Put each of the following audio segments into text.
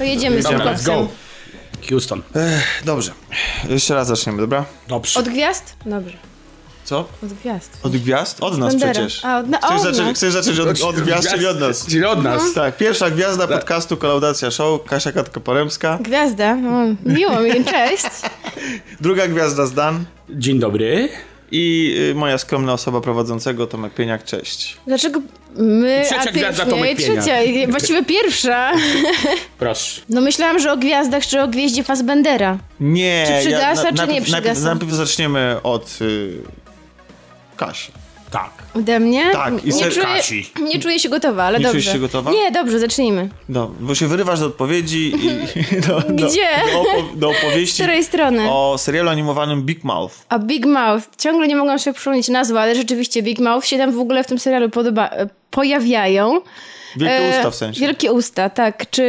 To jedziemy z tym Dobra, let's go. koksem. Houston. Dobrze. Jeszcze raz zaczniemy, dobra? Dobrze. Od gwiazd? Dobrze. Co? Od gwiazd. Od gwiazd? Od nas Bandera. przecież. A, od na- chcesz, od zacząć, nas. chcesz zacząć od, od gwiazd, czyli od nas? Czyli od nas. Tak, pierwsza gwiazda podcastu Kolaudacja Show, Kasia Katka-Poremska. Gwiazda? O, miło mi, cześć. Druga gwiazda Zdan. Dzień dobry. I y, moja skromna osoba prowadzącego, Tomek Pieniak, cześć. Dlaczego my, Trzecia a ty gwiazda nie? Tomek. Trzecia, i właściwie pierwsza. Proszę. No myślałam, że o gwiazdach, czy o gwieździe Fassbendera. Nie, Czy przygasa, czy nie najpierw, przygasa? Najpierw, najpierw zaczniemy od y, Kasi. Tak. Ode mnie? Tak, i nie, czuję, Kasi. nie czuję się gotowa, ale Nie dobrze. czujesz się gotowa? Nie, dobrze, zacznijmy. No, bo się wyrywasz do odpowiedzi i do, do, Gdzie? Do, opo- do Z opowieści której strony? o serialu animowanym Big Mouth. A Big Mouth. Ciągle nie mogłam sobie przypomnieć nazwy, ale rzeczywiście Big Mouth się tam w ogóle w tym serialu podoba, e, pojawiają. Wielkie E, usta w sensie. Wielkie usta, tak. Czy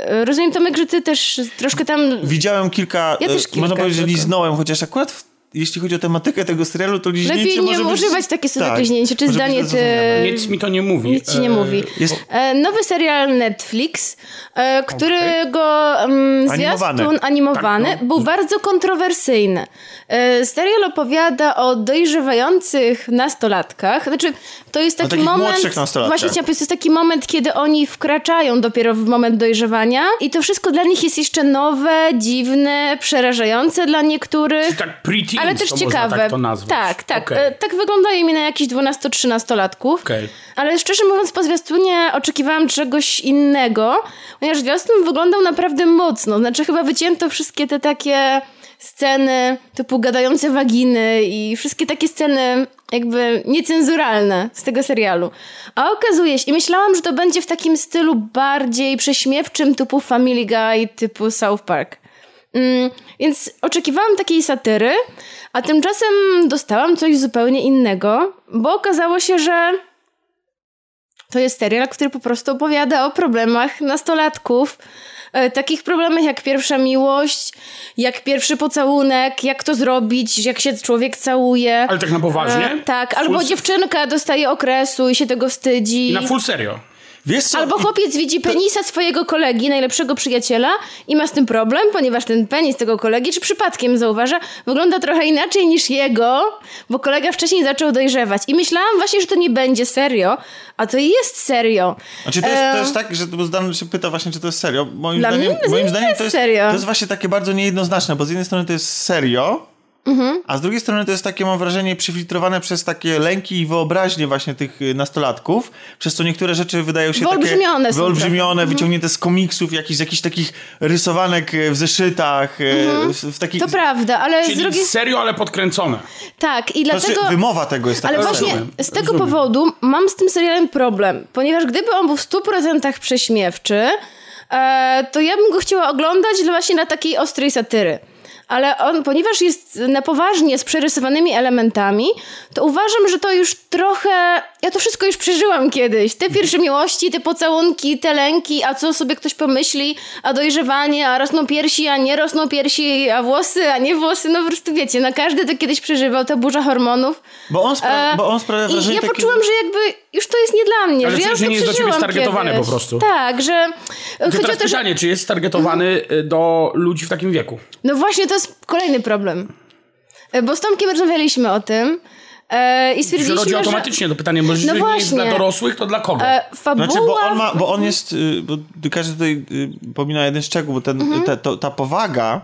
e, rozumiem Tomek, że ty też troszkę tam... Widziałem kilka, Ja też kilka można powiedzieć, że liznąłem, chociaż akurat w, jeśli chodzi o tematykę tego serialu, to liźnięcie Lepiej nie może być... używać takie słowa tak, liźnięcie, czy być zdanie ty... Nic mi to nie mówi. Nic ci nie E, mówi. jest- E, nowy serial Netflix, e, którego um, Animowany. zwiastun animowany Tak, no. był bardzo kontrowersyjny. E, serial opowiada o dojrzewających nastolatkach. Znaczy, to jest O taki moment... młodszych nastolatkach. Właśnie to jest taki moment, kiedy oni wkraczają dopiero w moment dojrzewania i to wszystko dla nich jest jeszcze nowe, dziwne, przerażające dla niektórych. Tak Ale też to ciekawe. Tak to nazwać. Tak, tak. Okej. E, tak wyglądają mi na jakichś 12-13-latków. Okej. Ale szczerze mówiąc, po zwiastunie oczekiwałam czegoś innego, ponieważ zwiastun wyglądał naprawdę mocno. Znaczy, chyba wycięto wszystkie te takie sceny typu gadające waginy i wszystkie takie sceny jakby niecenzuralne z tego serialu. A okazuje się, i myślałam, że to będzie w takim stylu bardziej prześmiewczym typu Family Guy, typu South Park. Mm, więc oczekiwałam takiej satyry, a tymczasem dostałam coś zupełnie innego, bo okazało się, że to jest serial, który po prostu opowiada o problemach nastolatków. E, takich problemach jak pierwsza miłość, jak pierwszy pocałunek, jak to zrobić, jak się człowiek całuje. Ale tak na poważnie? E, tak, albo Full- dziewczynka dostaje okresu i się tego wstydzi. I na full serio. Wiesz co? Albo chłopiec widzi penisa swojego kolegi, najlepszego przyjaciela i ma z tym problem, ponieważ ten penis tego kolegi, czy przypadkiem zauważa, wygląda trochę inaczej niż jego, bo kolega wcześniej zaczął dojrzewać. I myślałam właśnie, że to nie będzie serio, a to jest serio. Znaczy to jest, to jest tak, że Zdan się pyta właśnie, czy to jest serio. Moim Dla zdaniem, mnie moim nie zdaniem jest to jest serio. To jest właśnie takie bardzo niejednoznaczne, bo z jednej strony to jest serio, Mhm. a z drugiej strony to jest takie, mam wrażenie, przyfiltrowane przez takie lęki i wyobraźnie właśnie tych y, nastolatków, przez co niektóre rzeczy wydają się Wyolbrzymione takie wyolbrzymione, wyciągnięte z komiksów, jakichś, z jakichś takich rysowanek y, w zeszytach, y, w, w takich... Mhm. To prawda, ale z Czyli drugiej serio, ale podkręcone. Tak, i Znaczy, dlatego... wymowa tego jest taka Ale właśnie. Rozumiem, z tego rozumiem. powodu mam z tym serialem problem, ponieważ gdyby on był w 100% prześmiewczy, e, to ja bym go chciała oglądać właśnie na takiej ostrej satyry. Ale on, ponieważ jest na poważnie z przerysowanymi elementami, to uważam, że to już trochę. Ja to wszystko już przeżyłam kiedyś. Te pierwsze miłości, te pocałunki, te lęki, a co sobie ktoś pomyśli, a dojrzewanie, a rosną piersi, a nie rosną piersi, a włosy, a nie włosy. No po prostu wiecie, no każdy to kiedyś przeżywał, ta burza hormonów. Bo on, spra- E, bo on sprawia I wrażenie ja takie- poczułam, że jakby już to jest nie dla mnie, Ale że ja już to nie jest do ciebie stargetowane kiedyś. po prostu. Tak, że To chodzi o teraz to, że... pytanie, czy jest targetowany y, do ludzi w takim wieku? No właśnie, to jest kolejny problem. E, Bo z Tomkiem rozmawialiśmy o tym e, i Że stwierdziliśmy, rodzi że... automatycznie to pytanie, bo No jeżeli nie jest dla dorosłych, to dla kogo? E, fabuła... Znaczy, bo on, ma, bo on jest, y, bo każdy tutaj y, pomina jeden szczegół, bo ten, Mhm. te, to, ta powaga,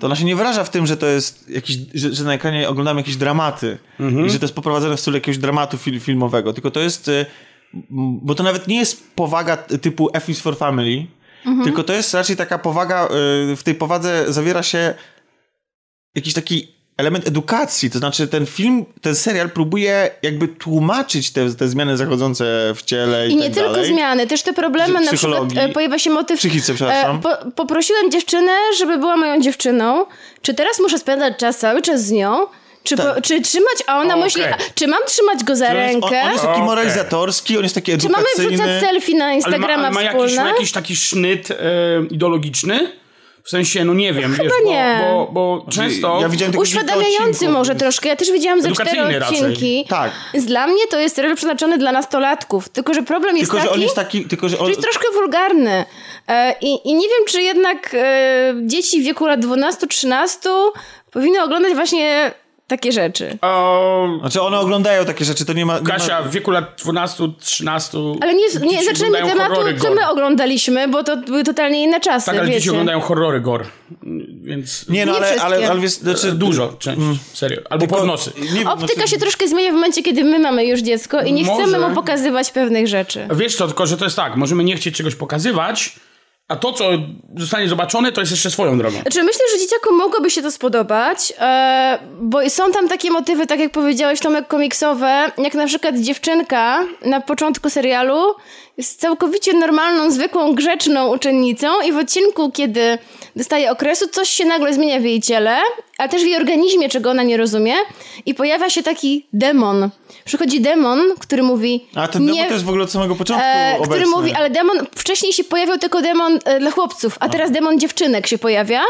to ona się nie wyraża w tym, że to jest jakiś, że, że na ekranie oglądamy jakieś dramaty i że to jest poprowadzone w stylu jakiegoś dramatu fil, filmowego, tylko to jest, y, bo to nawet nie jest powaga typu F is for Family, Mhm. tylko to jest raczej taka powaga, w tej powadze zawiera się jakiś taki element edukacji, to znaczy ten film, ten serial próbuje jakby tłumaczyć te, te zmiany zachodzące w ciele i, I nie tak tylko dalej. zmiany, też te problemy, na przykład e, pojawia się motyw... Psychice, przepraszam. po, poprosiłem dziewczynę, żeby była moją dziewczyną. Czy teraz muszę spędzać czas cały czas z nią? Czy, Tak. po, czy trzymać, a ona Okej. myśli, czy mam trzymać go za On jest, on, rękę? on jest taki Okej. moralizatorski, on jest taki Czy mamy edukacyjny. wrzucać selfie na Ale ma, Instagrama ale ma jakiś, wspólne? ma jakiś taki sznyt e, ideologiczny? W sensie, no nie wiem, wiesz, nie. Bo, bo, bo często... Ja widziałem tylko Uświadamiający może troszkę. Ja też widziałam ze cztery odcinki. Tak. Dla mnie to jest serial przeznaczony dla nastolatków. Tylko, że problem jest Tylko, że taki, on jest taki, tylko, że on... że jest troszkę wulgarny. E, i, I nie wiem, czy jednak e, dzieci w wieku lat 12-13 powinny oglądać właśnie takie rzeczy. O, Znaczy one oglądają takie rzeczy, to nie ma... Nie Kasia ma... w wieku lat 12-13... Ale nie, nie oglądają tematu, horrory co my oglądaliśmy, bo to były totalnie inne czasy, Tak, ale wiecie. dzieci oglądają horrory gore, więc... Nie, no Nie ale, wszystkie. ale, ale wiesz, znaczy... Dużo, część, serio. Albo tylko- pornosy. Nie wiem, Optyka znaczy- się troszkę zmienia w momencie, kiedy my mamy już dziecko i nie Może. chcemy mu pokazywać pewnych rzeczy. Wiesz co, tylko że to jest tak, możemy nie chcieć czegoś pokazywać, a to, co zostanie zobaczone, to jest jeszcze swoją drogą. Znaczy, myślę, że dzieciakom mogłoby się to spodobać, e, bo są tam takie motywy, tak jak powiedziałeś, Tomek, komiksowe, jak na przykład dziewczynka na początku serialu jest całkowicie normalną, zwykłą, grzeczną uczennicą i w odcinku, kiedy dostaje okresu, coś się nagle zmienia w jej ciele, ale też w jej organizmie, czego ona nie rozumie i pojawia się taki demon. Przychodzi demon, który mówi... A ten demo nie, to jest w ogóle od samego początku E, obecny. który mówi, ale demon, wcześniej się pojawiał tylko demon e, dla chłopców, a teraz demon dziewczynek się pojawia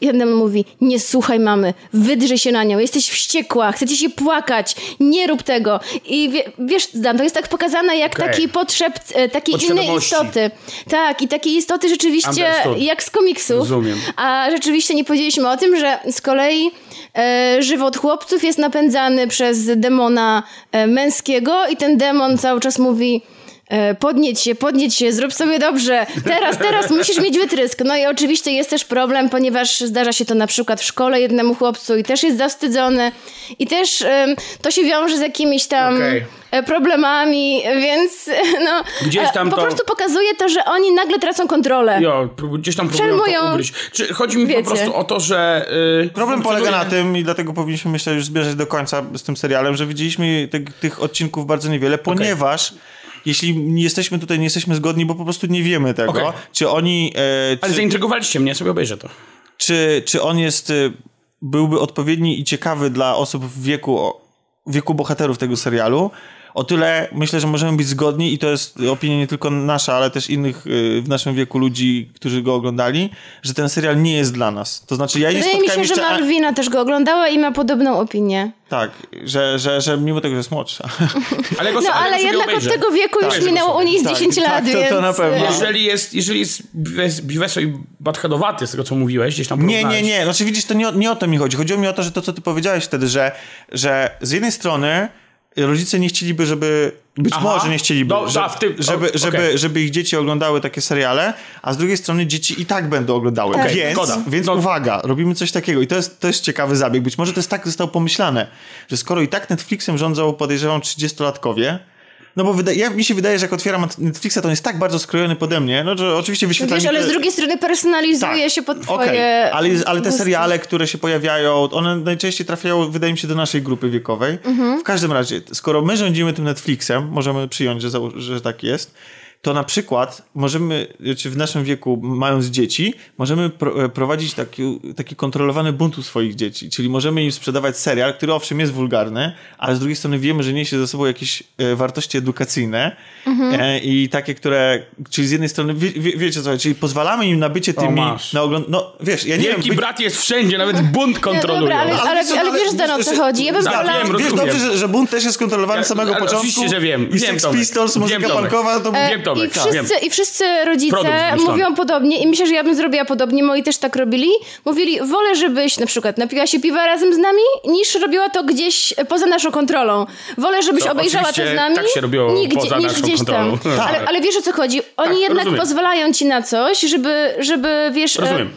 i ten demon mówi, nie słuchaj mamy, wydrzyj się na nią, jesteś wściekła, chcecie się płakać, nie rób tego. I wie, wiesz, Dan, to jest tak pokazane jak Okej. taki potrzebt e, takiej innej istoty. Tak, i takiej istoty rzeczywiście jak z komiksów. Rozumiem. A rzeczywiście nie powiedzieliśmy o tym, że z kolei e, żywot chłopców jest napędzany przez demona e, męskiego i ten demon cały czas mówi podnieć się, podnieć się, zrób sobie dobrze, teraz, teraz musisz mieć wytrysk. No i oczywiście jest też problem, ponieważ zdarza się to na przykład w szkole jednemu chłopcu i też jest zawstydzony i też to się wiąże z jakimiś tam Okej. e, problemami, więc no Gdzieś e, tam po to- prostu pokazuje to, że oni nagle tracą kontrolę. Jo, gdzieś tam próbują to ugryźć. Czy chodzi mi Wiecie. po prostu o to, że... Yy, Problem polega na tym i dlatego powinniśmy myślę już zbierać do końca z tym serialem, że widzieliśmy te, tych odcinków bardzo niewiele, ponieważ jeśli nie jesteśmy tutaj, nie jesteśmy zgodni, bo po prostu nie wiemy tego, Okej. czy oni, e, Ale czy, zaintrygowaliście mnie, sobie obejrzę to. czy, czy on jest, e, byłby odpowiedni i ciekawy dla osób w wieku, wieku bohaterów tego serialu. O tyle myślę, że możemy być zgodni i to jest opinia nie tylko nasza, ale też innych y, w naszym wieku ludzi, którzy go oglądali, że ten serial nie jest dla nas. To znaczy ja nie Wydaje mi się, że jeszcze... a- Malwina też go oglądała i ma podobną opinię. Tak, że, że, że mimo tego, że jest młodsza. Ale go, No ale ale jednak obejrzę. od tego wieku już Obejrzę go minęło u niej z Tak, 10 tak, lat, to- to więc... na pewno. Jeżeli jest, jeżeli jest biwes- biweso i badheadowaty, z tego co mówiłeś, gdzieś tam Nie, nie, nie. Znaczy widzisz, to nie, o- nie o to mi chodzi. Chodziło mi o to, że to, co ty powiedziałeś wtedy, że, że z jednej strony rodzice nie chcieliby, żeby... Być Aha. może nie chcieliby, że, a, w tym- żeby, o- żeby, żeby ich dzieci oglądały takie seriale, a z drugiej strony dzieci i tak będą oglądały. Okej, Więc, zgoda. więc No. uwaga, robimy coś takiego i to jest, to jest ciekawy zabieg. Być może to jest tak zostało pomyślane, że skoro i tak Netflixem rządzą, podejrzewam, 30-latkowie, no bo wyda- ja, mi się wydaje, że jak otwieram Netflixa, to on jest tak bardzo skrojony pode mnie, no że oczywiście wyświetla Wiesz, mi ale z drugiej strony personalizuje tak. się pod twoje... ale, ale te seriale, które się pojawiają, one najczęściej trafiają, wydaje mi się, do naszej grupy wiekowej. Mhm. W każdym razie, skoro my rządzimy tym Netflixem, możemy przyjąć, że, że tak jest, to na przykład możemy, czy w naszym wieku, mając dzieci, możemy pro, prowadzić taki, taki kontrolowany bunt u swoich dzieci. Czyli możemy im sprzedawać serial, który owszem jest wulgarny, ale z drugiej strony wiemy, że niesie ze sobą jakieś e, wartości edukacyjne Mhm. e, i takie, które, czyli z jednej strony, wie, wie, wiecie co, czyli pozwalamy im na bycie tymi, na ogląd... No wiesz, ja nie Wielki wiem... brat jest wszędzie, nawet bunt kontroluje. dobra, ale, ale, ale, nawet- wiesz, Dan, o co wiesz, chodzi? Ja bym tak, wolała... wiem, Wiesz dobrze, że, że bunt też jest kontrolowany Ja- od samego ale początku. oczywiście, że wiem. I Wiem, Sex Tomek. Pistols, Wiem, muzyka punkowa, to... E, Wiem, Tomek, I tak, wszyscy, I wszyscy rodzice mówią podobnie i myślę, że ja bym zrobiła podobnie, moi też tak robili. Mówili, wolę, żebyś na przykład napiła się piwa razem z nami, niż robiła to gdzieś poza naszą kontrolą. Wolę, żebyś To obejrzała to z nami, tak się robiło nigdzie, poza niż naszą gdzieś kontrolą. tam. Tak. Ale, ale wiesz o co chodzi? Oni Tak, jednak rozumiem. pozwalają ci na coś, żeby, żeby wiesz... e, Rozumiem.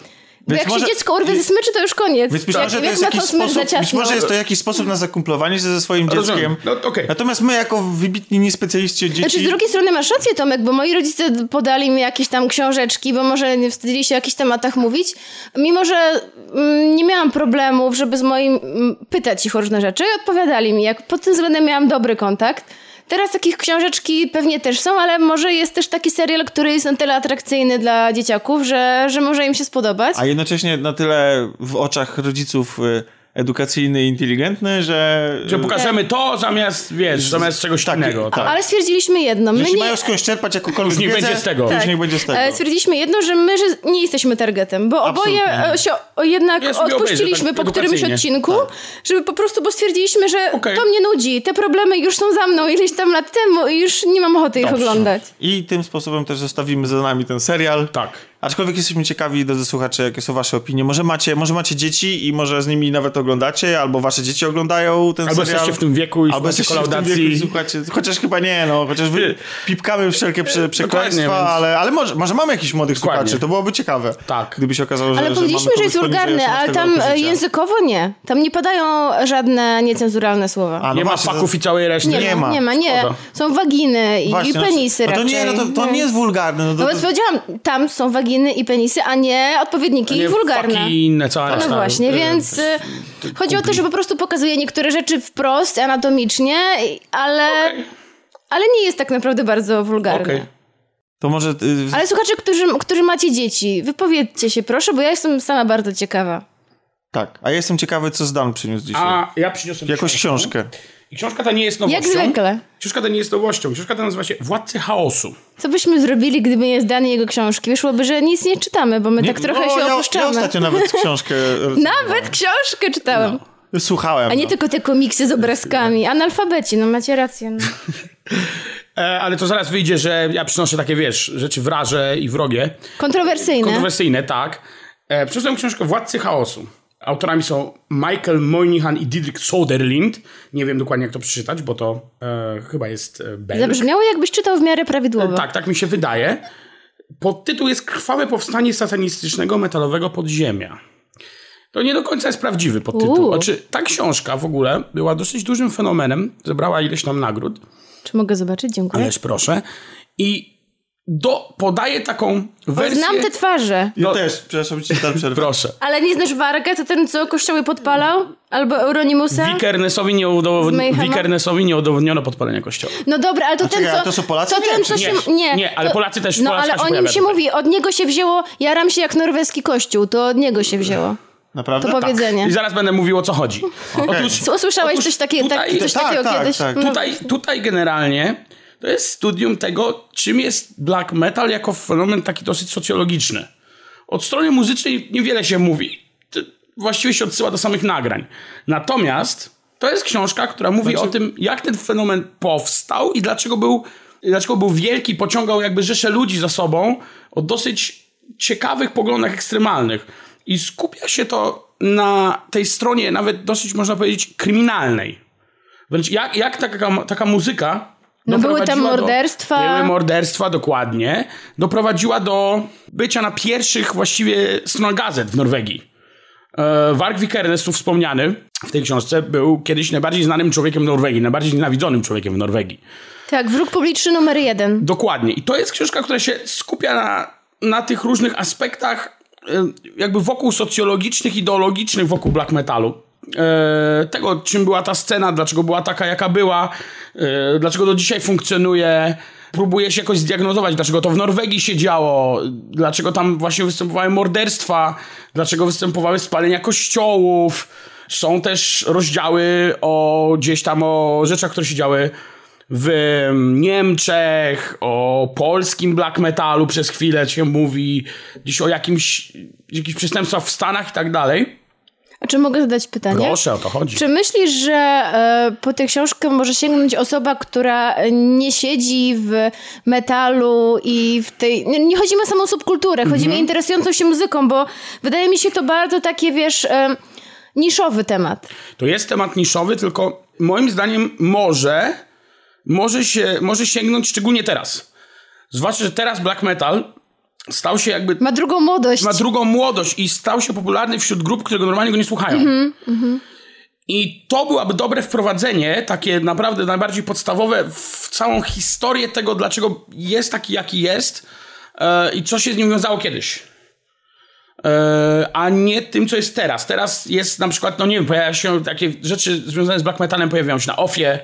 Bo Więc jak może- się dziecko urwie ze smyczy, to już koniec. Więc myślę, jak, że to jest jakiś sposób, być może jest to jakiś sposób na zakumplowanie się ze swoim dzieckiem. No, okej. Natomiast my jako wybitni niespecjaliści od dzieci... Znaczy, z drugiej strony masz rację, Tomek, bo moi rodzice podali mi jakieś tam książeczki, bo może nie wstydzili się o jakichś tematach mówić. Mimo, że mm, nie miałam problemów, żeby z moim mm, pytać ich o różne rzeczy, odpowiadali mi. Jak pod tym względem miałam dobry kontakt. Teraz takich książeczki pewnie też są, ale może jest też taki serial, który jest na tyle atrakcyjny dla dzieciaków, że, że może im się spodobać. A jednocześnie na tyle w oczach rodziców y, edukacyjny i inteligentny, że... Że pokażemy to zamiast, wiesz, zamiast czegoś Tak, innego. tak. Ale stwierdziliśmy jedno. My Jeśli nie, mają skądś czerpać jakąkolwiek Już niech będzie z tego. Tak. niech będzie z tego. E, Stwierdziliśmy jedno, że my że nie jesteśmy targetem, bo oboje Absolutnie. e, się o, jednak Ja odpuściliśmy obejrzę, tak po którymś odcinku, żeby po prostu, bo stwierdziliśmy, że Okej. to mnie nudzi, te problemy już są za mną ileś tam lat temu i już nie mam ochoty ich Dobrze. oglądać. I tym sposobem też zostawimy za nami ten serial. Tak. Aczkolwiek jesteśmy ciekawi, drodzy słuchacze, jakie są wasze opinie. Może macie, może macie dzieci i może z nimi nawet oglądacie, albo wasze dzieci oglądają ten Albo serial. jesteście w tym wieku i albo jesteście w tym wieku i słuchacie. Chociaż chyba nie, no. Chociaż wy pipkamy wszelkie prze, przekleństwa, więc- ale, ale może, może mamy jakichś młodych Dokładnie. słuchaczy. To byłoby ciekawe. Tak. Gdyby się okazało, że Ale że powiedzieliśmy, że jest wulgarny, ale 18 tam e, językowo nie. Tam nie padają żadne niecenzuralne słowa. A, no Nie ma to- faków i całej reszty. nie, nie ma, nie ma, nie. Są waginy i, Właśnie, i penisy no to raczej. nie, no to, to nie jest wulgarne. No, to, No to, więc powiedziałam, tam są waginy i penisy, a nie odpowiedniki Nie wulgarne. inne, cała No reszta. właśnie, więc y, chodzi o to, że po prostu pokazuje niektóre rzeczy wprost, anatomicznie, ale, ale nie jest tak naprawdę bardzo wulgarne. Okej. to może... y, Ale słuchacze, którzy, którzy macie dzieci, wypowiedzcie się proszę, bo ja jestem sama bardzo ciekawa. Tak. A ja jestem ciekawy, co Zdan przyniósł dzisiaj. A ja przyniosłem Jakąś książkę. I książka ta nie jest nowością. Jak zwykle. Książka ta nie jest nowością. Książka ta nazywa się Władcy Chaosu. Co byśmy zrobili, gdyby nie zdanie jego książki? Wyszłoby, że nic nie czytamy, bo my tak trochę no, się ja, ja opuszczamy. ostatnio nawet książkę... Nawet książkę czytałem. Słuchałem. A nie no. tylko te komiksy z obrazkami. Analfabeci, no macie rację. No. E, ale to zaraz wyjdzie, że ja przynoszę takie, wiesz, rzeczy wraże i wrogie. Kontrowersyjne. Kontrowersyjne, tak. E, przyniosłem książkę Władcy Chaosu. Autorami są Michael Moynihan i Didrik Soderlind. Nie wiem dokładnie, jak to przeczytać, bo to e, chyba jest e, Belg. Zabrzmiało jakbyś czytał w miarę prawidłowo. Tak, tak mi się wydaje. Podtytuł jest Krwawe powstanie satanistycznego metalowego podziemia. To nie do końca jest prawdziwy podtytuł. Znaczy, ta książka w ogóle była dosyć dużym fenomenem. Zebrała ileś tam nagród. Czy mogę zobaczyć? Dziękuję. Ależ proszę. I do, podaje taką O, wersję... znam te twarze. Ja No- też, przepraszam, ci dam przerwę. Proszę. Ale nie znasz Wargę? To ten, co kościoły podpalał? Albo Euronimusa? Wikernesowi nie, Z udow... Mayhema? Wikernesowi nie udowodniono podpalenia kościoła. No dobra, ale to ten, czekaj, co... a to są Polacy? To ten, co Nie, się... Nie, nie, ale to- Polacy też- No, ale się o nim się tutaj. mówi, od niego się wzięło, jaram się jak norweski kościół, to od niego się wzięło. Naprawdę? To powiedzenie. I zaraz będę mówił o co chodzi. Otóż, Co, Słyszałeś otóż coś, takie, tutaj, tak, coś tak, takiego tak, kiedyś? tak. No, Tutaj, tutaj generalnie to jest studium tego, czym jest black metal jako fenomen taki dosyć socjologiczny. Od strony muzycznej niewiele się mówi. Właściwie się odsyła do samych nagrań. Natomiast to jest książka, która mówi Znaczy- o tym, jak ten fenomen powstał i dlaczego był, dlaczego był wielki, pociągał jakby rzesze ludzi za sobą o dosyć ciekawych poglądach ekstremalnych. I skupia się to na tej stronie nawet dosyć, można powiedzieć, kryminalnej. Wręcz jak, jak taka, taka muzyka. No były tam morderstwa. Do, były morderstwa, dokładnie. Doprowadziła do bycia na pierwszych właściwie stron gazet w Norwegii. E, Warg Vikernes, tu wspomniany w tej książce, był kiedyś najbardziej znanym człowiekiem w Norwegii, najbardziej nienawidzonym człowiekiem w Norwegii. Tak, wróg publiczny numer jeden. Dokładnie. I to jest książka, która się skupia na, na tych różnych aspektach, e, jakby wokół socjologicznych, ideologicznych, wokół black metalu. E, tego, czym była ta scena, dlaczego była taka, jaka była, e, dlaczego do dzisiaj funkcjonuje. Próbuje się jakoś zdiagnozować, dlaczego to w Norwegii się działo, dlaczego tam właśnie występowały morderstwa, dlaczego występowały spalenia kościołów. Są też rozdziały o gdzieś tam o rzeczach, które się działy w Niemczech, o polskim black metalu przez chwilę się mówi, gdzieś o jakimś, jakichś przestępstwach w Stanach i tak dalej. A czy mogę zadać pytanie? Proszę, o to chodzi. Czy myślisz, że e, po tę książkę może sięgnąć osoba, która nie siedzi w metalu i w tej... Nie, nie chodzi mi o samą subkulturę, chodzi Mhm. mi o interesującą się muzyką, bo wydaje mi się to bardzo takie, wiesz, e, niszowy temat. To jest temat niszowy, tylko moim zdaniem może, może, się, może sięgnąć szczególnie teraz. Zwłaszcza, że teraz black metal stał się jakby Ma drugą młodość. ma drugą młodość i stał się popularny wśród grup, które normalnie go nie słuchają. I to byłaby dobre wprowadzenie, takie naprawdę najbardziej podstawowe w całą historię tego, dlaczego jest taki, jaki jest e, i co się z nim wiązało kiedyś. E, a nie tym, co jest teraz. Teraz jest na przykład, no nie wiem, pojawia się takie rzeczy związane z black metalem, pojawiają się na ofie,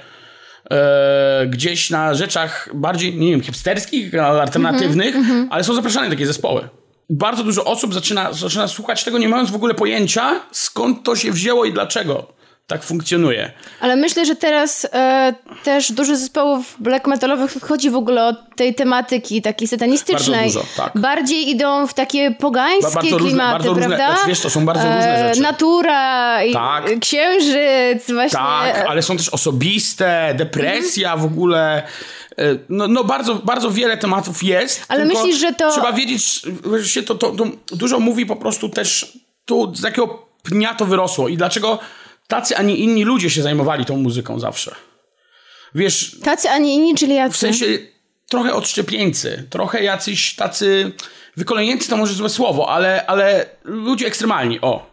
e, gdzieś na rzeczach bardziej, nie wiem, hipsterskich, alternatywnych, ale są zapraszane takie zespoły. bardzo dużo osób zaczyna, zaczyna słuchać tego, nie mając w ogóle pojęcia, skąd to się wzięło i dlaczego tak funkcjonuje. Ale myślę, że teraz e, też dużo zespołów black metalowych odchodzi w ogóle od tej tematyki takiej satanistycznej. Bardzo dużo, tak. Bardziej idą w takie pogańskie Bardzo różne- klimaty, bardzo różne- prawda? znaczy, wiesz, to są bardzo różne rzeczy. Natura, i Tak. księżyc, właśnie. Tak, ale są też osobiste, depresja w ogóle. E, No, no bardzo, bardzo wiele tematów jest. Ale myślisz, że to- Trzeba wiedzieć, że się to, to, to dużo mówi po prostu też tu, z jakiego pnia to wyrosło i dlaczego tacy, a nie inni ludzie się zajmowali tą muzyką zawsze. Wiesz, Tacy, a nie inni, czyli jacy? w sensie trochę odszczepieńcy, trochę jacyś tacy wykolejnięcy to może złe słowo, ale, ale ludzie ekstremalni, o.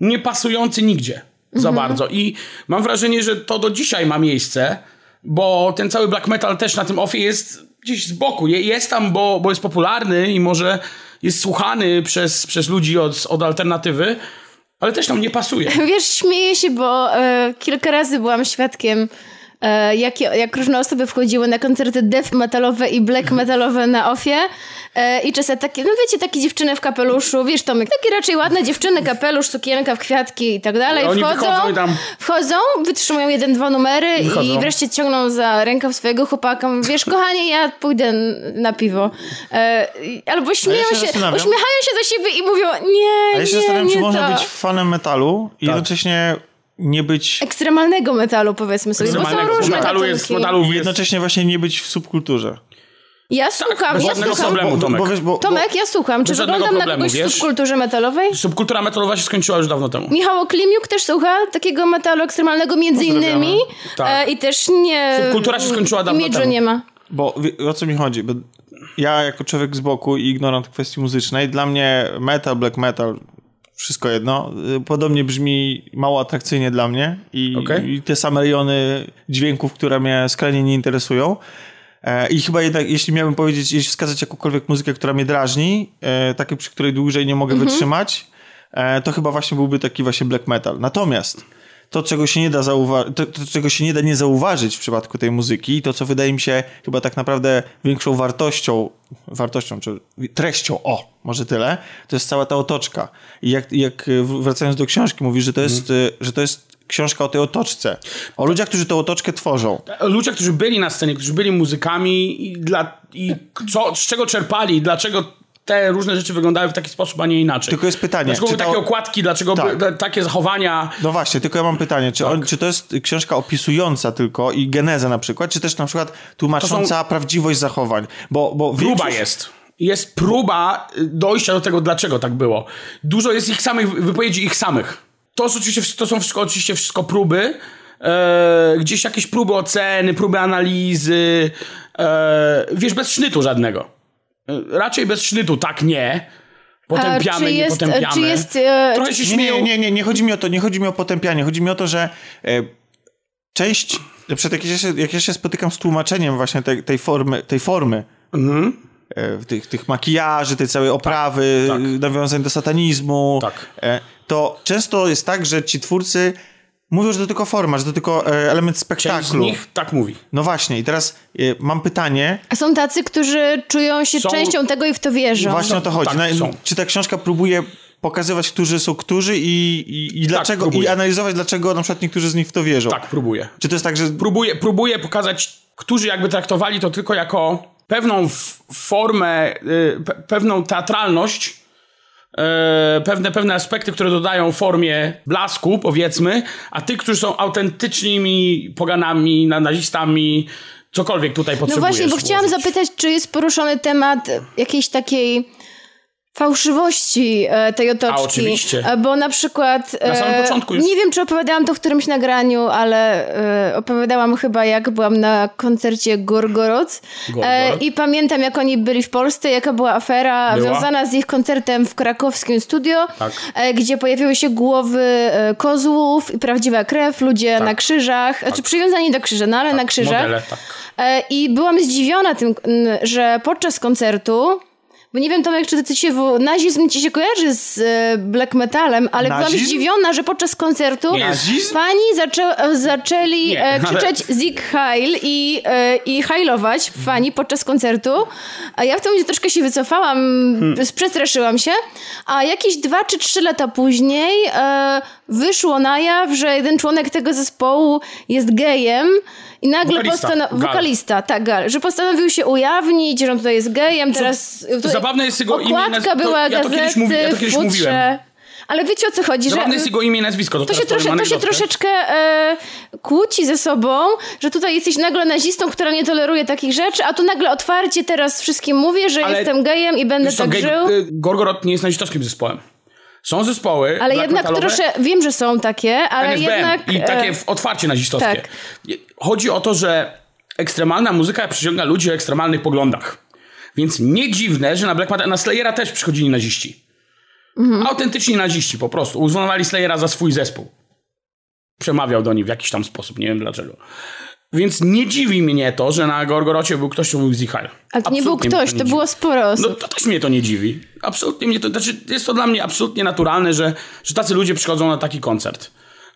Nie pasujący nigdzie za bardzo. I mam wrażenie, że to do dzisiaj ma miejsce, bo ten cały black metal też na tym offie jest gdzieś z boku. Je- Jest tam, bo, bo jest popularny i może jest słuchany przez, przez ludzi od, od alternatywy, ale też tam nie pasuje. Wiesz, śmieję się, bo e, kilka razy byłam świadkiem, jak, jak różne osoby wchodziły na koncerty death metalowe i black metalowe na ofie. E, I czasem takie, no wiecie, takie dziewczyny w kapeluszu, wiesz Tomek, takie raczej ładne dziewczyny, kapelusz, sukienka w kwiatki i tak dalej. Oni wchodzą, i tam- wchodzą, wytrzymują jeden, dwa numery Wychodzą. i wreszcie ciągną za rękaw swojego chłopaka. Mówią, Wiesz, kochanie, ja pójdę na piwo. E, albo śmieją się się, zastanawiam. uśmiechają się do siebie i mówią, nie, A ja się nie, zastanawiam, nie czy można to. być fanem metalu i jednocześnie nie być... ekstremalnego metalu, powiedzmy sobie, bo są Ekstremalnego, bo różne metalu jest, metalu jest jednocześnie właśnie nie być w subkulturze. Ja słucham, bez ja słucham. problemu. Bo, Tomek. bo, wiesz, bo, Tomek, ja słucham. Czy wyglądam na kogoś w wiesz? subkulturze metalowej? Subkultura metalowa się skończyła już dawno temu. Michał Oklimiuk też słucha takiego metalu ekstremalnego między innymi Tak. e, i też nie... Subkultura się skończyła dawno imidżu temu. nie ma. Bo o co mi chodzi? Bo ja jako człowiek z boku i ignorant kwestii muzycznej, dla mnie metal, black metal, wszystko jedno, y, podobnie brzmi mało atrakcyjnie dla mnie i, Okej. i te same rejony dźwięków, które mnie skrajnie nie interesują. E, I chyba jednak, jeśli miałbym powiedzieć, jeśli wskazać jakąkolwiek muzykę, która mnie drażni, e, takie, przy której dłużej nie mogę wytrzymać, e, to chyba właśnie byłby taki właśnie black metal. Natomiast to, czego się nie da to, to, czego się nie da nie zauważyć w przypadku tej muzyki, i to, co wydaje mi się chyba tak naprawdę większą wartością, wartością, czy treścią, o, może tyle, to jest cała ta otoczka. I jak, jak e, wracając do książki, mówi, że to jest, e, że to jest książka o tej otoczce. O ludziach, którzy tę otoczkę tworzą. Ludzie, którzy byli na scenie, którzy byli muzykami i, dla, i co, z czego czerpali, dlaczego te różne rzeczy wyglądały w taki sposób, a nie inaczej. Tylko jest pytanie, Dlaczego były to- takie okładki, dlaczego Tak. były takie zachowania. No właśnie, tylko ja mam pytanie, czy, Tak. on, czy to jest książka opisująca tylko i genezę na przykład, czy też na przykład tłumacząca prawdziwość zachowań? Bo, bo Próba większość- jest. Jest próba y, dojścia do tego, dlaczego tak było. Dużo jest ich samych, wypowiedzi ich samych. To, oczywiście, to są wszystko, oczywiście wszystko próby. E, gdzieś jakieś próby oceny, próby analizy. E, wiesz, bez sznytu żadnego. E, raczej bez sznytu, tak nie. Potępiamy, czy nie jest, potępiamy. czy jest, e, Trochę się Nie, śmieją. nie, nie, nie, nie chodzi mi o to, nie chodzi mi o potępianie, chodzi mi o to, że e, część, na przykład jak ja, się, jak ja się spotykam z tłumaczeniem właśnie tej, tej formy, tej formy e, tych, tych makijaży, tej całej oprawy, tak. nawiązań do satanizmu, Tak. e, to często jest tak, że ci twórcy mówią, że to tylko forma, że to tylko e, element Część z spektaklu. nich tak mówi. No właśnie, i teraz e, mam pytanie, A są tacy, którzy czują się Są- częścią tego i w to wierzą. właśnie o to chodzi. tak, Na, czy ta książka próbuje pokazywać, którzy są którzy i, i, i dlaczego, i analizować, dlaczego na przykład niektórzy z nich w to wierzą. Tak, próbuje. Czy to jest tak, że próbuje, próbuje pokazać, którzy jakby traktowali to tylko jako pewną f- formę, y, pe- pewną teatralność, y, pewne, pewne aspekty, które dodają formie blasku, powiedzmy, a tych, którzy są autentycznymi poganami, na- nazistami, cokolwiek tutaj No potrzebujesz. właśnie, bo chciałam zapytać, czy jest poruszony temat jakiejś takiej fałszywości e, tej otoczki. A, oczywiście. E, Bo na przykład... Na samym e, początku już. Nie wiem, czy opowiadałam to w którymś nagraniu, ale e, opowiadałam chyba, jak byłam na koncercie Gorgoroc. E, Gorgoroc. I pamiętam, jak oni byli w Polsce, jaka była afera Była. związana z ich koncertem w krakowskim studio, Tak. e, gdzie pojawiły się głowy e, kozłów i prawdziwa krew, ludzie na krzyżach, znaczy przywiązani do krzyża, no ale na krzyżach. Modele, tak. E, I byłam zdziwiona tym, że podczas koncertu Bo nie wiem, Tomek, czy ty się, w- nazizm ci się kojarzy z e, black metalem, ale byłam Nazizm? zdziwiona, że podczas koncertu. Nazizm? fani zaczę, e, zaczęli Nie, e, ale- krzyczeć Zig Heil i, e, i hajlować fani podczas koncertu. A ja w tym momencie troszkę się wycofałam, Hmm. przestraszyłam się. A jakieś dwa czy trzy lata później e, wyszło na jaw, że jeden członek tego zespołu jest gejem. I nagle postanowił. Wokalista, tak, Gal. Że postanowił się ujawnić, że on tutaj jest gejem. Teraz. tutaj zabawne jest jego imię Okładka naz- to- była ja to gazety, mówi- ja to kiedyś futrze. mówiłem. Ale wiecie o co chodzi? Zabawne że jest jego imię i nazwisko. To, to się, trosze, to się troszeczkę e, kłóci ze sobą, że tutaj jesteś nagle nazistą, która nie toleruje takich rzeczy, a tu nagle otwarcie teraz wszystkim mówię, że Ale- jestem gejem i będę tak gej- żył. y, Gorgorod nie jest nazistowskim zespołem. Są zespoły Ale jednak trosze, wiem, że są takie, ale NSBM jednak... i e, takie w- otwarcie nazistowskie. tak. Chodzi o to, że ekstremalna muzyka przyciąga ludzi o ekstremalnych poglądach. Więc nie dziwne, że na Black Metal, na Slayera też przychodzili naziści. Mhm. Autentyczni naziści po prostu. Uznawali Slayera za swój zespół. Przemawiał do nich w jakiś tam sposób, nie wiem dlaczego. Więc nie dziwi mnie to, że na Gorgorocie był ktoś, kto mówił Zichal. Ale to nie był ktoś, to dziwi. było sporo No osób. to też mnie to nie dziwi. Absolutnie mnie to, znaczy jest to dla mnie absolutnie naturalne, że, że tacy ludzie przychodzą na taki koncert.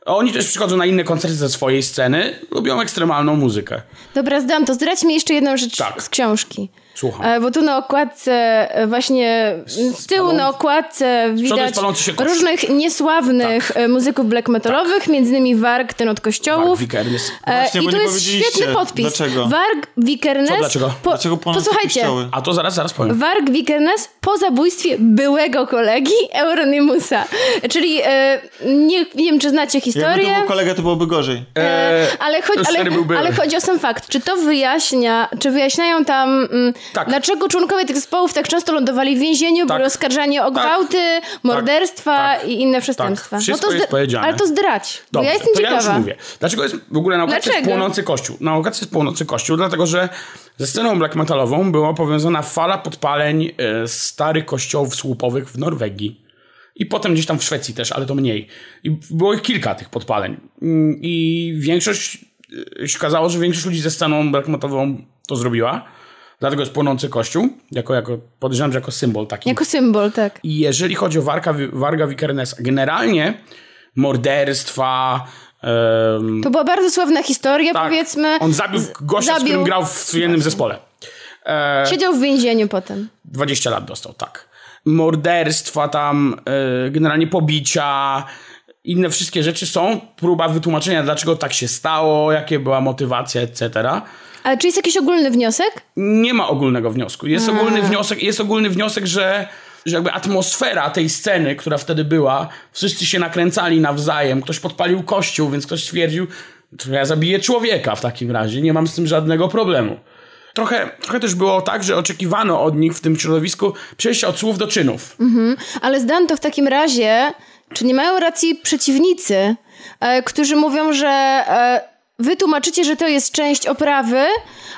A oni też przychodzą na inne koncerty ze swojej sceny, lubią ekstremalną muzykę. Dobra, zdam to. Zdradź mi jeszcze jedną rzecz Tak. z książki. Słucham. E, Bo tu na okładce, e, właśnie z tyłu na okładce widać jest różnych niesławnych e, muzyków black metalowych, między innymi Warg, ten od kościołów. Vikernes. E, Właśnie, I tu jest świetny podpis. dlaczego. Warg Vikernes. Co, dlaczego? Po, Dlaczego posłuchajcie. kościoły? A to zaraz, zaraz powiem. Warg Vikernes po zabójstwie byłego kolegi Euronymusa. Czyli e, nie, nie wiem, czy znacie Jakby historię. to był kolega, to byłoby gorzej. Eee, Ale, chodzi, stary ale, ale chodzi o sam fakt. Czy to wyjaśnia, czy wyjaśniają tam, mm, Tak. dlaczego członkowie tych zespołów tak często lądowali w więzieniu, Tak. byli oskarżani o Tak. gwałty, morderstwa Tak. i inne przestępstwa. Wszystko to jest powiedziane. Ale to zdrać. Dobrze, ja jestem to ciekawa. ja już mówię. Dlaczego jest w ogóle na okazji jest płonący kościół? Na okazji jest płonący kościół, dlatego że ze sceną black metalową była powiązana fala podpaleń e, starych kościołów słupowych w Norwegii. I potem gdzieś tam w Szwecji też, ale to mniej. I było ich kilka tych podpaleń. Mm, I większość, e, się okazało, że większość ludzi ze sceną black metalową to zrobiła. Dlatego jest płonący kościół, jako, jako, podejrzewam, że jako symbol taki. Jako symbol, tak. I jeżeli chodzi o Warga, Warga Wikernesa, generalnie morderstwa. em, To była bardzo sławna historia, tak, powiedzmy. On zabił Z- gościa, z zabił- którym grał w jednym zespole. E, Siedział w więzieniu potem. 20 lat dostał, tak. Morderstwa tam, e, generalnie pobicia, inne wszystkie rzeczy są. Próba wytłumaczenia, dlaczego tak się stało, jakie była motywacja, etc. Ale czy jest jakiś ogólny wniosek? Nie ma ogólnego wniosku. Jest ogólny wniosek, jest ogólny wniosek, że, że jakby atmosfera tej sceny, która wtedy była, wszyscy się nakręcali nawzajem, ktoś podpalił kościół, więc ktoś stwierdził, to ja zabiję człowieka w takim razie, nie mam z tym żadnego problemu. Trochę, trochę też było tak, że oczekiwano od nich w tym środowisku przejścia od słów do czynów. Ale zdam to w takim razie, czy nie mają racji przeciwnicy, e, którzy mówią, że e, wy tłumaczycie, że to jest część oprawy,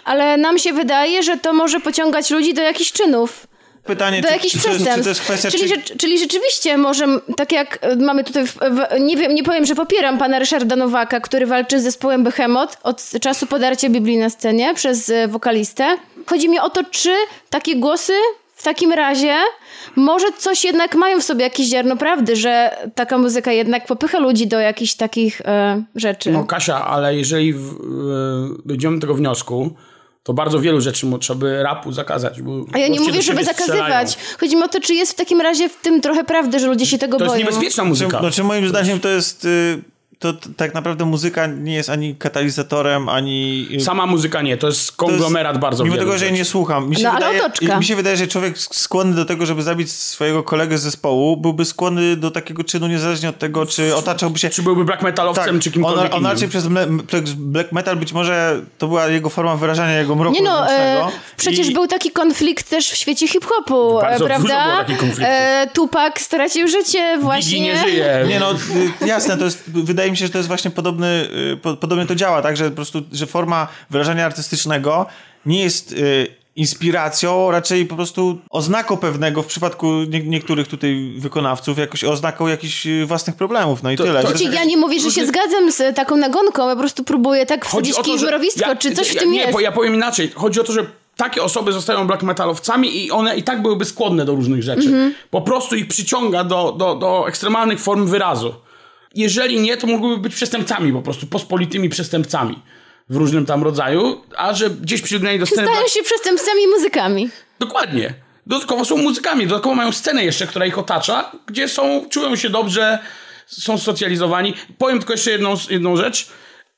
ale nam się wydaje, że to może pociągać ludzi do jakichś czynów. Pytanie, do czy, jakichś czy, jest, czy przestępstw. to jest kwestia... czyli, czy... czyli rzeczywiście może, tak jak e, mamy tutaj, w, w, nie wiem, nie powiem, że popieram pana Ryszarda Nowaka, który walczy z zespołem Behemoth od czasu podarcia Biblii na scenie przez e, wokalistę. Chodzi mi o to, czy takie głosy takim razie może coś jednak mają w sobie jakieś ziarno prawdy, że taka muzyka jednak popycha ludzi do jakichś takich e, rzeczy. No Kasia, ale jeżeli w, e, dojdziemy do tego wniosku, to bardzo wielu rzeczy mu trzeba by rapu zakazać. Bo A ja nie mówię, żeby siebie strzelają. zakazywać. Chodzi mi o to, czy jest w takim razie w tym trochę prawdy, że ludzie się tego To jest boją. niebezpieczna muzyka. Znaczy moim zdaniem to jest... y, To tak naprawdę muzyka nie jest ani katalizatorem, ani... y, Sama muzyka nie, to jest to jest- konglomerat bardzo Mimo tego, że ja rzeczy. nie słucham. Mi się, No, ale wydaje, otoczka. mi się wydaje, że człowiek skłonny do tego, żeby zabić swojego kolegę z zespołu, byłby skłonny do takiego czynu niezależnie od tego, czy otaczałby się... Czy byłby black metalowcem, czy kimkolwiek on, on raczej przez przez black metal być może to była jego forma wyrażania jego mroku Nie no, e, przecież I- był taki konflikt też w świecie hip-hopu, Bardzo e, prawda? dużo było takich. E, Tupac stracił życie właśnie. Biggie nie żyje. Nie no, y, jasne, to jest, wydaje mi się, że to jest właśnie podobny, y, po, podobnie to działa, tak, że po prostu, że forma wyrażania artystycznego nie jest y, inspiracją, raczej po prostu oznaką pewnego, w przypadku nie, niektórych tutaj wykonawców, jakoś oznaką jakichś y, własnych problemów, no i To- tyle. to- Że- Wiecie, ja nie mówię, że się zgadzam z taką nagonką, ja po prostu próbuję tak kij w mrowisko, ja- czy coś w ja, tym nie, jest. bo ja powiem inaczej. Chodzi o to, że takie osoby zostają black metalowcami i one i tak byłyby skłonne do różnych rzeczy. Po prostu ich przyciąga do, do, do ekstremalnych form wyrazu. Jeżeli nie, to mogłyby być przestępcami po prostu, pospolitymi przestępcami w różnym tam rodzaju, a że gdzieś przygnęli do sceny... Stają się przestępcami i muzykami. Dokładnie. Dodatkowo są muzykami, dodatkowo mają scenę jeszcze, która ich otacza, gdzie są, czują się dobrze, są socjalizowani. Powiem tylko jeszcze jedną, jedną rzecz.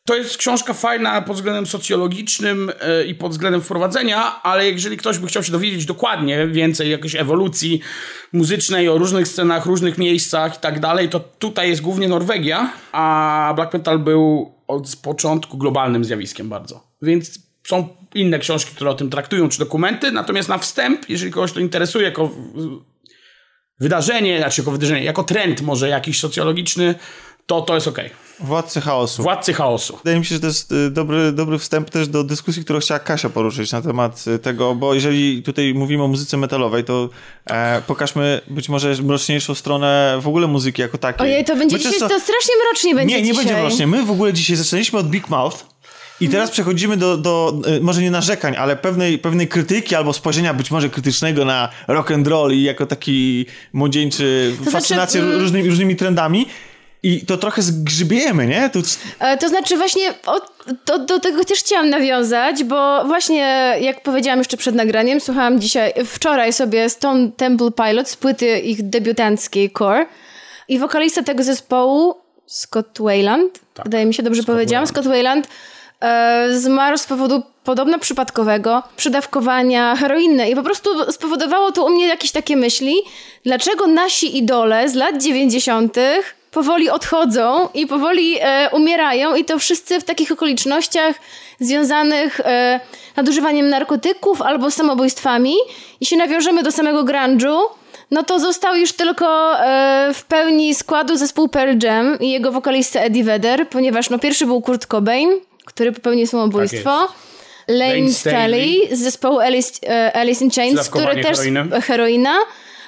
To jest książka fajna pod względem socjologicznym e, i pod względem wprowadzenia, ale jeżeli ktoś by chciał się dowiedzieć dokładnie więcej jakiejś ewolucji muzycznej, o różnych scenach, różnych miejscach i tak dalej, to tutaj jest głównie Norwegia, a black metal był od początku globalnym zjawiskiem bardzo. Więc są inne książki, które o tym traktują, czy dokumenty, natomiast na wstęp, jeżeli kogoś to interesuje jako wydarzenie, znaczy jako wydarzenie, jako trend może jakiś socjologiczny, to to jest okej. Władcy chaosu. Władcy chaosu. Wydaje mi się, że to jest y, dobry, dobry wstęp też do dyskusji, którą chciała Kasia poruszyć na temat y, tego, bo jeżeli tutaj mówimy o muzyce metalowej, to e, pokażmy być może mroczniejszą stronę w ogóle muzyki jako takiej. Ojej, to będzie My dzisiaj, często- to strasznie mrocznie będzie Nie, nie dzisiaj. będzie mrocznie. My w ogóle dzisiaj zaczęliśmy od Big Mouth i teraz przechodzimy do, do y, może nie narzekań, ale pewnej, pewnej krytyki albo spojrzenia być może krytycznego na rock and roll i jako taki młodzieńczy znaczy, fascynację mm, różnymi, różnymi trendami. I to trochę zgrzybiemy, nie? Tu, E, To znaczy właśnie o, to, do tego też chciałam nawiązać, bo właśnie jak powiedziałam jeszcze przed nagraniem, słuchałam dzisiaj, wczoraj sobie Stone Temple Pilots z płyty ich debiutanckiej Core i wokalista tego zespołu Scott Wayland, wydaje mi się dobrze powiedziałam, Scott Wayland e, zmarł z powodu podobno przypadkowego przedawkowania heroiny i po prostu spowodowało to u mnie jakieś takie myśli, dlaczego nasi idole z lat 90 powoli odchodzą i powoli e, umierają i to wszyscy w takich okolicznościach związanych e, nadużywaniem narkotyków albo samobójstwami. I się nawiążemy do samego grunge'u, no to został już tylko e, w pełni składu zespół Pearl Jam i jego wokalista Eddie Vedder, ponieważ no pierwszy był Kurt Cobain, który popełnił samobójstwo. Lane Lane Staley. Z zespołu Alice, e, Alice in Chains, który też heroina.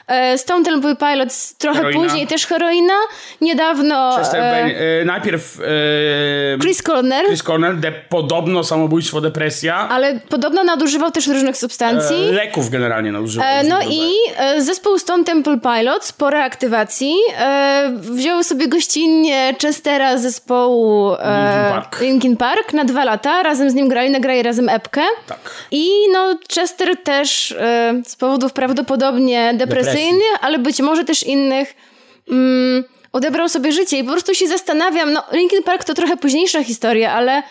E, Stone Temple Pilots trochę Heroina. później też heroina. Niedawno Chester e, Ben, e, najpierw e, Chris Cornell, Chris Cornell, de, podobno samobójstwo, depresja. ale podobno nadużywał też różnych substancji. E, leków generalnie nadużywał. E, no i e, zespół Stone Temple Pilots po reaktywacji e, wziął sobie gościnnie Chestera z zespołu e, Linkin Park. Linkin Park na dwa lata. Razem z nim grali, nagrali razem epkę. Tak. I no Chester też e, z powodów prawdopodobnie depresyjnych, ale być może też innych mm, odebrał sobie życie i po prostu się zastanawiam, no Linkin Park to trochę późniejsza historia, ale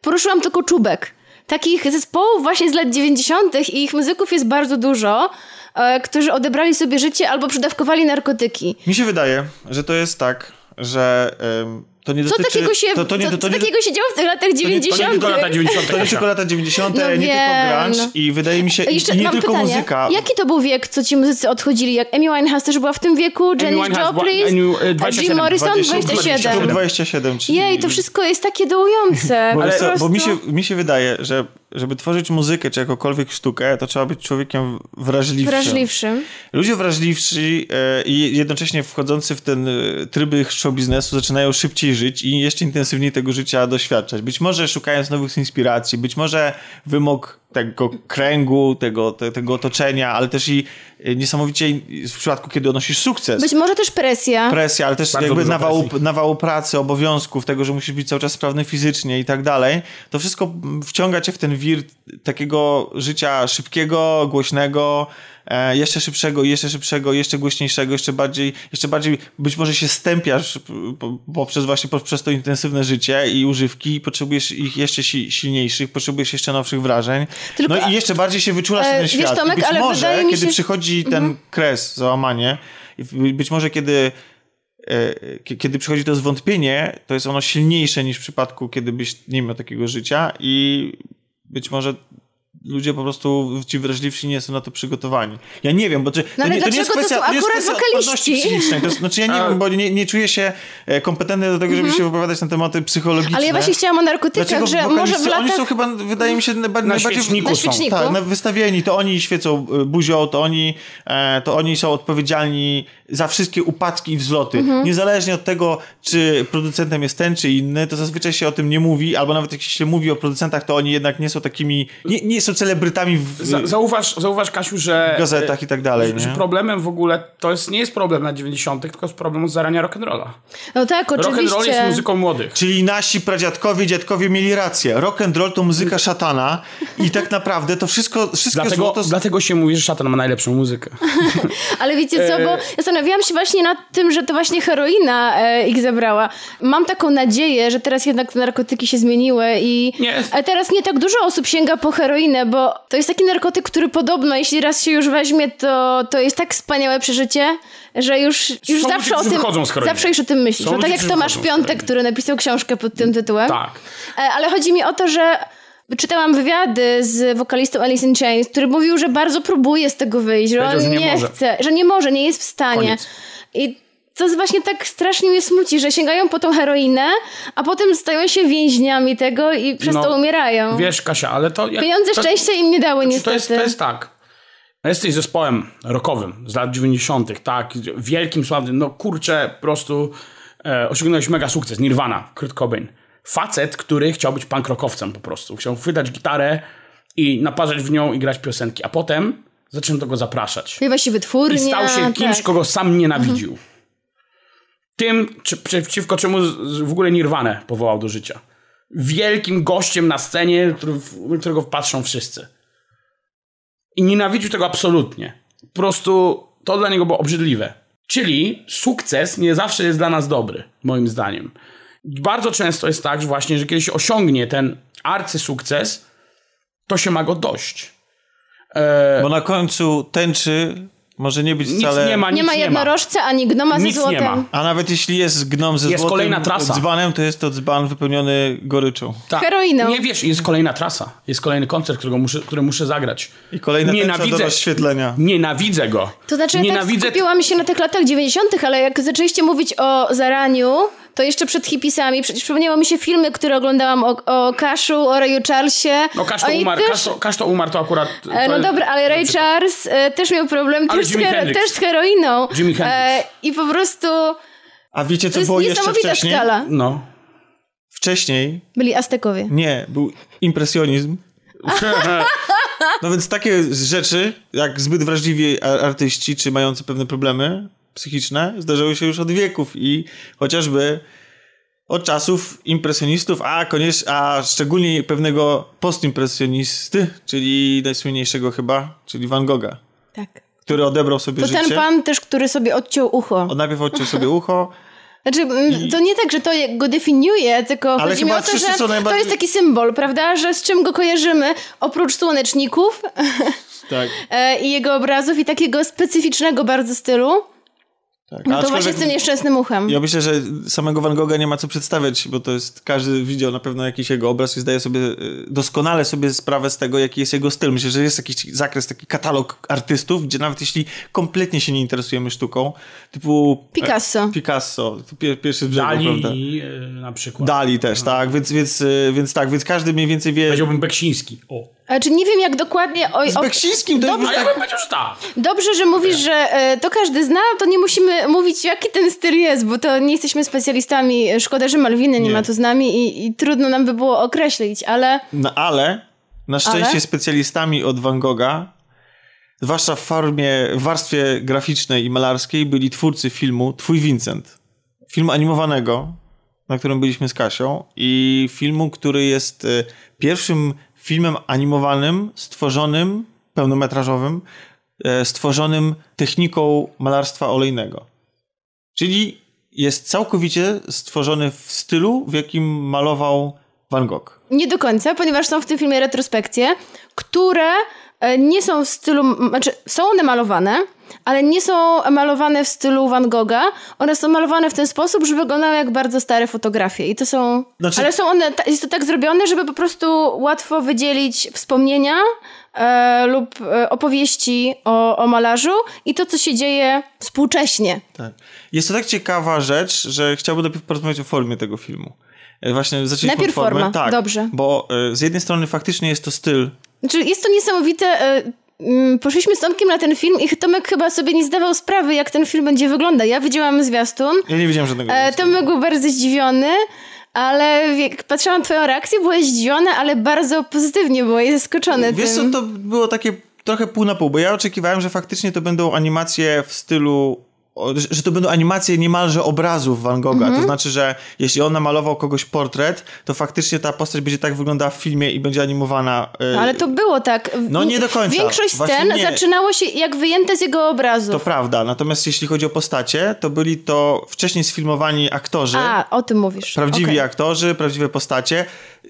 poruszyłam tylko czubek. Takich zespołów właśnie z lat 90. i ich muzyków jest bardzo dużo, e, którzy odebrali sobie życie albo przedawkowali narkotyki. mi się wydaje, że to jest tak, że em, to nie Co dotyczy... takiego się, to, to nie, co, to, co nie, takiego się działo w tych latach nie- to nie 90. Tylko lata 90. To nie tylko lata 90., No nie wiem, tylko grunge i wydaje mi się, i, Jeszcze i nie mam tylko pytanie. muzyka. Jaki to był wiek, co ci muzycy odchodzili? Jak Amy Winehouse też była w tym wieku, Janis Joplin, e, a 27, Jim Morrison 20, 27. Klub 27, czyli... Jej, to wszystko jest takie dołujące. Bo, co, bo mi, się, mi się wydaje, że żeby tworzyć muzykę czy jakąkolwiek sztukę, to trzeba być człowiekiem wrażliwszym. Wrażliwszym. Ludzie wrażliwsi e, i jednocześnie wchodzący w ten e, tryby show biznesu zaczynają szybciej żyć i jeszcze intensywniej tego życia doświadczać. Być może szukając nowych inspiracji, być może wymóg tego kręgu, tego, te, tego otoczenia, ale też i niesamowicie w przypadku, kiedy odnosisz sukces. Być może też presja. presja, ale też Bardzo jakby nawału, presji. nawału pracy, obowiązków, tego, że musisz być cały czas sprawny fizycznie i tak dalej, to wszystko wciąga cię w ten wir takiego życia szybkiego, głośnego, jeszcze szybszego, jeszcze szybszego, jeszcze głośniejszego, jeszcze bardziej, jeszcze bardziej być może się stępiasz poprzez właśnie poprzez to intensywne życie i używki i potrzebujesz ich jeszcze si silniejszych, potrzebujesz jeszcze nowszych wrażeń. Tylko- no i jeszcze bardziej się wyczulasz E, ten wiesz, świat. Tomek, I być ale może, mi kiedy się- przychodzi ten kres, załamanie, być może kiedy e, kie- kiedy przychodzi to zwątpienie, to jest ono silniejsze niż w przypadku, kiedy byś nie miał takiego życia i być może ludzie po prostu ci wrażliwsi nie są na to przygotowani. Ja nie wiem, bo czy, No to, nie, to nie jest kwestia, są to nie jest kwestia odporności psychicznej. To jest, znaczy ja nie A- wiem, bo nie, nie czuję się e, kompetentny do tego, żeby się wypowiadać na tematy psychologiczne. Ale ja właśnie chciałam o narkotykach, Dlaczego że może w latach... Oni są chyba, wydaje mi się, najba- najbardziej... świeczniku Na są. świeczniku. Tak, na wystawieni, to oni świecą y, buzią, to oni, e, to oni są odpowiedzialni za wszystkie upadki i wzloty. Mhm. Niezależnie od tego, czy producentem jest ten, czy inny, to zazwyczaj się o tym nie mówi, albo nawet jak się mówi o producentach, to oni jednak nie są takimi, nie, nie są celebrytami w, Za, zauważ, zauważ, Kasiu, że... w gazetach i tak dalej, Że nie? problemem w ogóle, to jest, nie jest problem lat 90., tylko jest problem z zarania rock'n'rolla. No tak, Rock'n'roll jest oczywiście. muzyką młodych. Czyli nasi pradziadkowie, dziadkowie mieli rację. Rock and roll to muzyka szatana i tak naprawdę to wszystko, wszystko Dlatego, złoto... dlatego się mówi, że szatan ma najlepszą muzykę. Ale wiecie co, bo E. zastanawiałam się właśnie nad tym, że to właśnie heroina e, ich zabrała. Mam taką nadzieję, że teraz jednak te narkotyki się zmieniły i Nie. a teraz nie tak dużo osób sięga po heroinę, bo to jest taki narkotyk, który podobno, jeśli raz się już weźmie, to, to jest tak wspaniałe przeżycie, że już, już Są zawsze ludzie, o tym zawsze już o tym myślisz. No, tak jak Tomasz Piątek, który napisał książkę pod tym tytułem. Tak. E, Ale chodzi mi o to, że czytałam wywiady z wokalistą Alice in Chains, który mówił, że bardzo próbuje z tego wyjść, że Powiedział, on że nie nie, chce, że nie może, nie jest w stanie. Koniec. I to jest właśnie tak strasznie mnie smuci, że sięgają po tą heroinę, a potem stają się więźniami tego i przez No, to umierają. Wiesz, Kasia, ale to... Jak, Pieniądze to, szczęścia im nie dały to niestety. jest, to jest tak. Jesteś zespołem rockowym z lat 90., tak? Wielkim, sławnym. No kurczę, po prostu e, osiągnąłeś mega sukces. Nirvana, Kurt Cobain. Facet, który chciał być punk rockowcem po prostu. Chciał chwytać gitarę i naparzać w nią i grać piosenki. A potem zacząłem do go zapraszać. Pojawia się wytwórnia. I stał się kimś, tak. kogo sam nienawidził. Tym, czy, przeciwko czemu w ogóle Nirwanę powołał do życia. Wielkim gościem na scenie, którego patrzą wszyscy. I nienawidził tego absolutnie. Po prostu to dla niego było obrzydliwe. Czyli sukces nie zawsze jest dla nas dobry, moim zdaniem. Bardzo często jest tak, że właśnie, że kiedy się osiągnie ten arcysukces, to się ma go dość. Bo na końcu tęczy może nie być Nic wcale... nie ma, nic Nie ma jednorożca ani gnoma ze Nic nie złotem. ma. A nawet jeśli jest gnom ze Jest złotym kolejna trasa. dzbanem, to jest to dzban wypełniony goryczą. Tak. Heroiną. Nie wiesz, jest kolejna trasa. Jest kolejny koncert, którego muszę, który muszę zagrać. I kolejna tęcza do Nienawidzę, rozświetlenia. nienawidzę go. To znaczy, ja Nienawidzę tak skupiłam się na tych latach 90., ale jak zaczęliście mówić o zaraniu, to jeszcze przed hipisami, przecież przypomniały mi się filmy, które oglądałam o, o Kaszu, o Rayu Charlesie. No Kasz to Oni umarł, też- Kasz to, Kasz to umarł, to akurat... To E, No jest- dobra, ale Ray Charles e, też miał problem też z, też z heroiną. Jimi Hendrix. I po prostu A wiecie, to co było jeszcze niesamowita wcześniej? skala. No. Wcześniej, Byli Aztekowie. nie, był impresjonizm. No więc takie rzeczy, jak zbyt wrażliwi artyści, czy mający pewne problemy psychiczne, zdarzały się już od wieków i chociażby od czasów impresjonistów, a, koniecz, a szczególnie pewnego postimpresjonisty, czyli najsłynniejszego chyba, czyli Van Gogha, Tak. który odebrał sobie To życie. ten pan też, który sobie odciął ucho. On najpierw odciął sobie ucho, Znaczy, to nie tak, że to go definiuje, tylko Ale chodzi mi o to, wszyscy że są to najbardziej- jest taki symbol, prawda? Że z czym go kojarzymy, oprócz słoneczników tak. e, i jego obrazów i takiego specyficznego bardzo stylu, tak. no to właśnie z tym nieszczęsnym uchem. Ja myślę, że samego Van Gogha nie ma co przedstawiać, bo to jest, każdy widział na pewno jakiś jego obraz i zdaje sobie y, doskonale sobie sprawę z tego, jaki jest jego styl. Myślę, że jest jakiś zakres, taki katalog artystów, gdzie nawet jeśli kompletnie się nie interesujemy sztuką, typu... Picasso. E, Picasso, pier, pierwszy z brzegu, prawda? Dali e, na przykład. Dali też, tak, więc, więc, y, więc tak, więc każdy mniej więcej wie... Powiedziałbym Beksiński. O. A czy nie wiem jak dokładnie... O, Z Beksińskim to już ja tak... bym powiedział, że tak. dobrze, że mówisz, że e, to każdy zna, to nie musimy mówić jaki ten styl jest, bo to nie jesteśmy specjalistami. Szkoda, że Malwiny nie, Nie. ma tu z nami i, i trudno nam by było określić, ale... No ale na szczęście Ale? specjalistami od Van Gogha, zwłaszcza w formie, w warstwie graficznej i malarskiej, byli twórcy filmu Twój Vincent. Filmu animowanego, na którym byliśmy z Kasią i filmu, który jest e, pierwszym filmem animowanym stworzonym, pełnometrażowym, stworzonym techniką malarstwa olejnego. Czyli jest całkowicie stworzony w stylu, w jakim malował Van Gogh. Nie do końca, ponieważ są w tym filmie retrospekcje, które e, nie są w stylu, znaczy są one malowane, ale nie są malowane w stylu Van Gogha. One są malowane w ten sposób, że wyglądają jak bardzo stare fotografie. I to są. Znaczy- Ale są one, jest to tak zrobione, żeby po prostu łatwo wydzielić wspomnienia e, lub e, opowieści o, o malarzu i to, co się dzieje współcześnie. Tak. Jest to tak ciekawa rzecz, że chciałbym najpierw porozmawiać o formie tego filmu. E, Właśnie zaczęliśmy Najpierw od formy. forma, Tak, dobrze. Bo e, z jednej strony faktycznie jest to styl. Znaczy, jest to niesamowite. mm, Poszliśmy z Tomkiem na ten film i Tomek chyba sobie nie zdawał sprawy, jak ten film będzie wyglądać. Ja widziałam zwiastun. Ja nie widziałem żadnego. E. Tomek był bardzo zdziwiony. Ale patrzyłam na twoją reakcję, byłeś zdziwiony, ale bardzo pozytywnie byłeś zaskoczony Wiesz tym. co, to było takie trochę pół na pół, bo ja oczekiwałem, że faktycznie to będą animacje w stylu że- to będą animacje niemalże obrazów Van Gogha. Mhm. To znaczy, że jeśli on namalował kogoś portret, to faktycznie ta postać będzie tak wyglądała w filmie i będzie animowana. y, Ale to było tak. No nie do końca. Większość scen zaczynało się jak wyjęte z jego obrazów. To prawda. Natomiast jeśli chodzi o postacie, to byli to wcześniej sfilmowani aktorzy. A, o tym mówisz. Prawdziwi Okej. aktorzy, prawdziwe postacie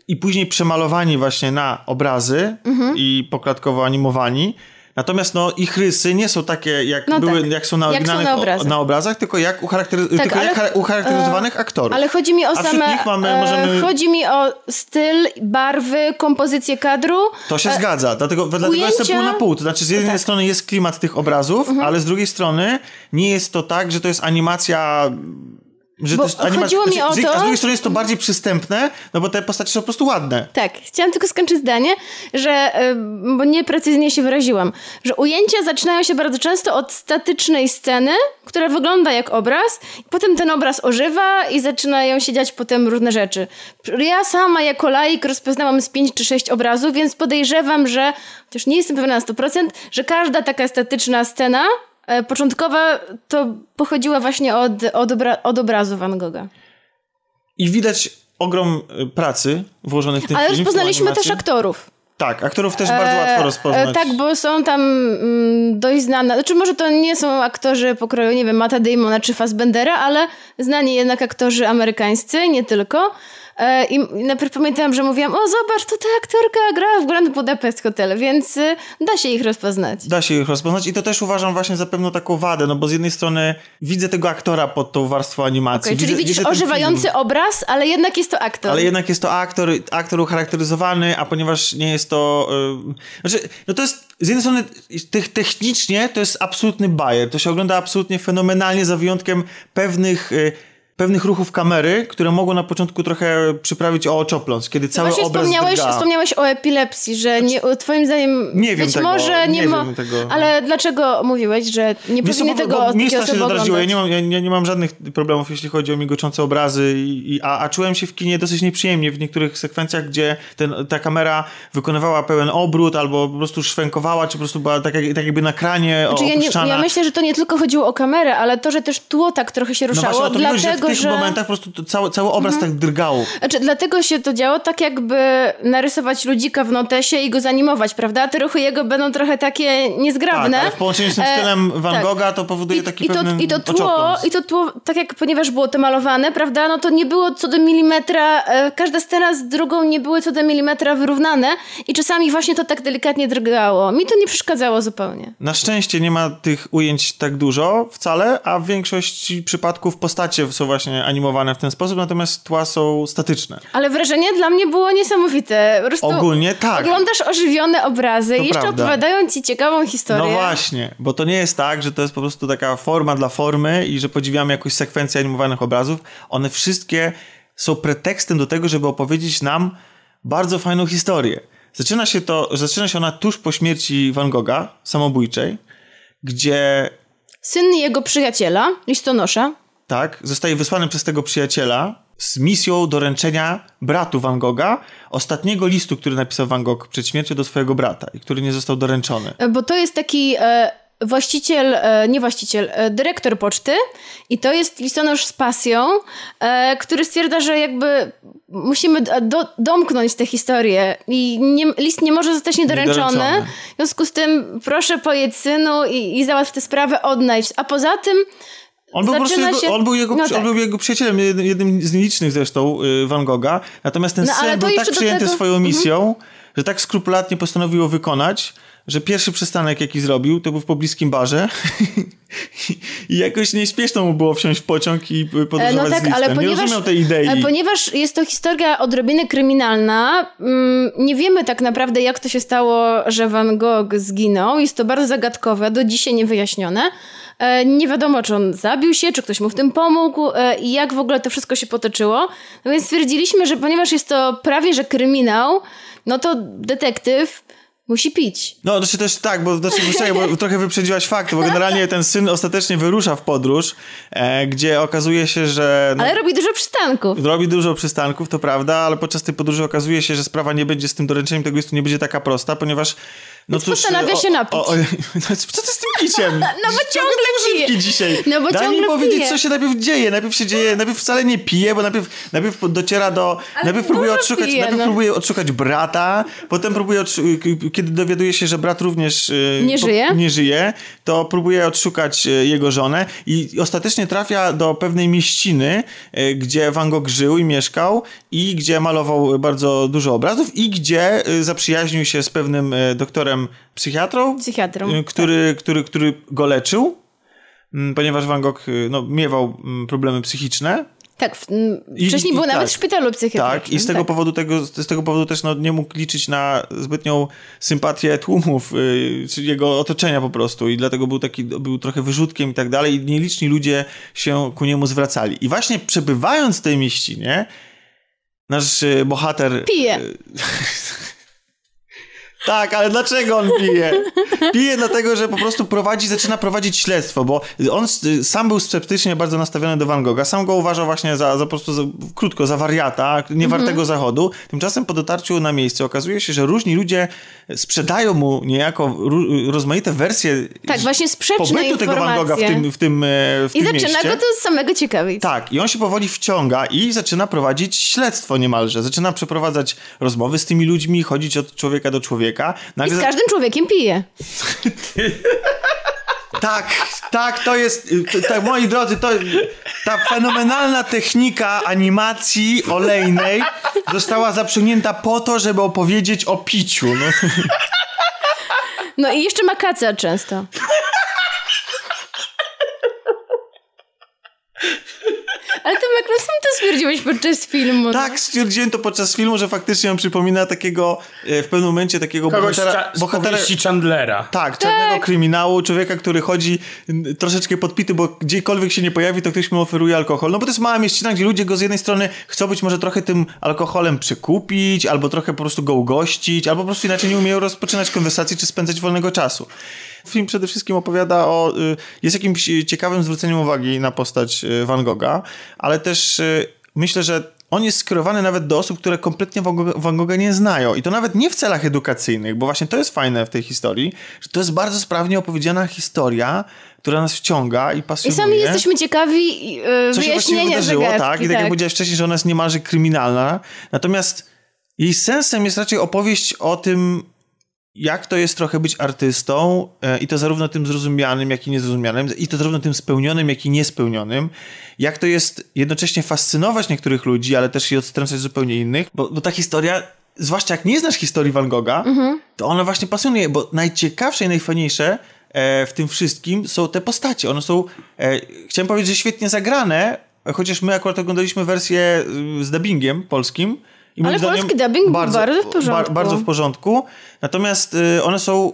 i później przemalowani właśnie na obrazy Mhm. i poklatkowo animowani. Natomiast no, ich rysy nie są takie, jak, No były, tak. jak są na Jak są oryginalnych na o- obrazach. na obrazach, tylko jak, ucharaktery- Tak, tylko ale- jak chara- ucharakteryzowanych aktorów. Ale chodzi mi o same. mamy- e, możemy- Chodzi mi o styl, barwy, kompozycję kadru. To się E, zgadza, dlatego, dlatego jestem ujęcia- pół na pół. To znaczy, z jednej tak. strony jest klimat tych obrazów, Mhm. ale z drugiej strony nie jest to tak, że to jest animacja. Że Bo to jest animacja, chodziło mi znaczy, o z- A to- z drugiej strony jest to bardziej przystępne, no bo te postacie są po prostu ładne. Tak, chciałam tylko skończyć zdanie, że, y, bo nieprecyzyjnie się wyraziłam, że ujęcia zaczynają się bardzo często od statycznej sceny, która wygląda jak obraz, i potem ten obraz ożywa i zaczynają się dziać potem różne rzeczy. Ja sama jako laik rozpoznałam z 5 czy 6 obrazów, więc podejrzewam, że, chociaż nie jestem pewna na 100%, że każda taka statyczna scena e, początkowa to pochodziła właśnie od, od, obra- od obrazu Van Gogha. I widać ogrom y, pracy włożonych w ten Ale film. tą rozpoznaliśmy też aktorów. Tak, aktorów też bardzo łatwo rozpoznać. E, tak, bo są tam mm, dość znane, znaczy może to nie są aktorzy pokroju, nie wiem, Mata Damona czy Fassbendera, ale znani jednak aktorzy amerykańscy, nie tylko. E, I najpierw pamiętam, że mówiłam, o zobacz, to ta aktorka grała w Grand Budapest Hotel, więc y, da się ich rozpoznać. Da się ich rozpoznać i to też uważam właśnie za pewną taką wadę, no bo z jednej strony widzę tego aktora pod tą warstwą animacji. Okej, czyli widzę, widzisz widzę ożywający film. obraz, ale jednak jest to aktor. Ale jednak jest to aktor, aktor ucharakteryzowany, a ponieważ nie jest to... Yy, znaczy, no to jest z jednej strony te, technicznie to jest absolutny bajer. To się ogląda absolutnie fenomenalnie za wyjątkiem pewnych... Yy, pewnych ruchów kamery, które mogą na początku trochę przyprawić o oczopląs, kiedy cały Właśnie obraz wspomniałeś, drga. wspomniałeś o epilepsji, że nie, twoim zdaniem Nie wiem być tego, może nie, nie wiem tego. Ale dlaczego mówiłeś, że nie powinny bo- tego takiej strasznie osoby zadraziło. Ja nie, mam, ja, ja nie mam żadnych problemów, jeśli chodzi o migoczące obrazy, i, i, a, a czułem się w kinie dosyć nieprzyjemnie w niektórych sekwencjach, gdzie ten, ta kamera wykonywała pełen obrót, albo po prostu szwenkowała, czy po prostu była tak, jak, tak jakby na kranie Znaczy, ja, nie, opuszczana. ja myślę, że to nie tylko chodziło o kamerę, ale to, że też tło tak trochę się no ruszało, właśnie o dlatego, tych że... momentach po prostu cały, cały obraz tak drgał. Znaczy, dlatego się to działo tak jakby narysować ludzika w notesie i go zanimować, prawda? Te ruchy jego będą trochę takie niezgrabne. Tak, ale w połączeniu z tym E, stylem Van tak. Gogha to powoduje taki I to, pewien i to tło, i to tło, tak jak ponieważ było to malowane, prawda, no to nie było co do milimetra, e, każda scena z drugą nie były co do milimetra wyrównane i czasami właśnie to tak delikatnie drgało. Mi to nie przeszkadzało zupełnie. Na szczęście nie ma tych ujęć tak dużo wcale, a w większości przypadków postacie są właśnie animowane w ten sposób, natomiast tła są statyczne. Ale wrażenie dla mnie było niesamowite. Ogólnie tak. Oglądasz ożywione obrazy To i jeszcze prawda. opowiadają ci ciekawą historię. No właśnie, bo to nie jest tak, że to jest po prostu taka forma dla formy i że podziwiamy jakąś sekwencję animowanych obrazów. One wszystkie są pretekstem do tego, żeby opowiedzieć nam bardzo fajną historię. Zaczyna się to, zaczyna się ona tuż po śmierci Van Gogha, samobójczej, gdzie Syn jego przyjaciela, listonosza, tak, zostaje wysłany przez tego przyjaciela z misją doręczenia bratu Van Gogha ostatniego listu, który napisał Van Gogh przed śmiercią do swojego brata i który nie został doręczony. e, bo to jest taki e, właściciel, e, nie właściciel, e, dyrektor poczty i to jest listonosz z pasją, e, który stwierdza, że jakby musimy do, do, domknąć tę historię i nie, list nie może zostać niedoręczony. Niedoręczony. W związku z tym proszę pojedź synu i, i załatw tę sprawę, odnajdź. A poza tym On był, po prostu Zaczyna jego, się- on, był jego, no on tak. był jego przyjacielem, jednym, z nielicznych zresztą y, Van Gogha. Natomiast ten No, to był tak przejęty tego- swoją misją, że tak skrupulatnie postanowił ją wykonać, że pierwszy przystanek, jaki zrobił, to był w pobliskim barze. I jakoś nieśpieszno mu było wsiąść w pociąg i podróżować E, No z tak, listem. ale Nie ponieważ, rozumiał tej idei. ponieważ jest to historia odrobinę kryminalna, mm, nie wiemy tak naprawdę, jak to się stało, że Van Gogh zginął. Jest to bardzo zagadkowe, do dzisiaj niewyjaśnione. E, Nie wiadomo, czy on zabił się, czy ktoś mu w tym pomógł e, i jak w ogóle to wszystko się potoczyło. No więc stwierdziliśmy, że ponieważ jest to prawie że kryminał, no to detektyw Musi pić. No, znaczy też tak, bo, znaczy, czekaj, bo trochę wyprzedziłaś fakt, bo generalnie ten syn ostatecznie wyrusza w podróż, e, gdzie okazuje się, że... No, ale robi dużo przystanków. Robi dużo przystanków, to prawda, ale podczas tej podróży okazuje się, że sprawa nie będzie z tym doręczeniem tego listu nie będzie taka prosta, ponieważ no cóż, postanawia się napić. O, o, no, co ty z tym piciem? No bo ciągle pije. dzisiaj. No bo Daj ciągle mi powiedzieć, pije. co się najpierw dzieje. Najpierw się dzieje, najpierw wcale nie pije, bo najpierw, najpierw dociera do... Ale najpierw próbuje odszukać, pije, najpierw no. próbuje odszukać brata, potem próbuje, kiedy dowiaduje się, że brat również... y, Nie po- żyje? Nie żyje, to próbuje odszukać y, jego żonę i ostatecznie trafia do pewnej mieściny, y, gdzie Van Gogh żył i mieszkał i gdzie malował bardzo dużo obrazów i gdzie zaprzyjaźnił się z pewnym y, doktorem psychiatrą, Psychiatrą, y, który, który, który go leczył, mm, ponieważ Van Gogh y, no, miewał mm, problemy psychiczne. Tak, w, m, I- wcześniej i był nawet tak. w szpitalu psychiatrycznym. Tak, i z tego powodu tego, z tego powodu też no, nie mógł liczyć na zbytnią sympatię tłumów, yy, czy jego otoczenia po prostu i dlatego był taki, był trochę wyrzutkiem i tak dalej i nieliczni ludzie się ku niemu zwracali. I właśnie przebywając w tej mieścinie, nasz y, bohater... Pije. Tak, ale dlaczego on pije? Pije dlatego, że po prostu prowadzi, zaczyna prowadzić śledztwo, bo on sam był sceptycznie bardzo nastawiony do Van Gogha. Sam go uważał właśnie za, za po prostu za, krótko, za wariata, niewartego Mhm. zachodu. Tymczasem po dotarciu na miejsce okazuje się, że różni ludzie sprzedają mu niejako rozmaite wersje Tak, właśnie sprzeczne pobytu tego Van Gogha w tym, w tym, e, w I tym zaczyna mieście. go to z samego ciekawić. Tak, i on się powoli wciąga i zaczyna prowadzić śledztwo niemalże. Zaczyna przeprowadzać rozmowy z tymi ludźmi, chodzić od człowieka do człowieka. I Nagle z każdym człowiekiem pije. Tak, tak, to jest, tak, moi drodzy, to ta fenomenalna technika animacji olejnej została zaprzęgnięta po to, żeby opowiedzieć o piciu. No. No i jeszcze ma kaca często. Ale to jak no sam to stwierdziłeś podczas filmu. no. Tak, stwierdziłem to podczas filmu, że faktycznie on przypomina takiego, e, w pewnym momencie takiego Kogoś bohatera, bohatera, Chandlera. Tak, czarnego kryminału, człowieka, który chodzi troszeczkę podpity, bo gdziekolwiek się nie pojawi, to ktoś mu oferuje alkohol. No bo to jest mała mieścina, gdzie ludzie go z jednej strony chcą być może trochę tym alkoholem przekupić, albo trochę po prostu go ugościć, albo po prostu inaczej nie umieją rozpoczynać konwersacji, czy spędzać wolnego czasu. Film przede wszystkim opowiada o, y, jest jakimś y, ciekawym zwróceniem uwagi na postać y, Van Gogha, ale też myślę, że on jest skierowany nawet do osób, które kompletnie Van Gogha, nie znają. I to nawet nie w celach edukacyjnych, bo właśnie to jest fajne w tej historii, że to jest bardzo sprawnie opowiedziana historia, która nas wciąga i I pasjonuje. sami jesteśmy ciekawi yy, Co się wyjaśnienia wydarzyło, zagadki. tak? I tak, jak powiedziałeś wcześniej, że ona jest niemalże kryminalna. Natomiast jej sensem jest raczej opowieść o tym, jak to jest trochę być artystą e, i to zarówno tym zrozumianym, jak i niezrozumianym, i to zarówno tym spełnionym, jak i niespełnionym. Jak to jest jednocześnie fascynować niektórych ludzi, ale też i odstręczać zupełnie innych, bo, bo ta historia, zwłaszcza jak nie znasz historii Van Gogha, to ona właśnie pasjonuje, bo najciekawsze i najfajniejsze e, w tym wszystkim są te postacie. One są, e, chciałem powiedzieć, że świetnie zagrane, chociaż my akurat oglądaliśmy wersję y, z dubbingiem polskim. I Ale polski dubbing był bardzo w porządku. bardzo w porządku. Natomiast y, one są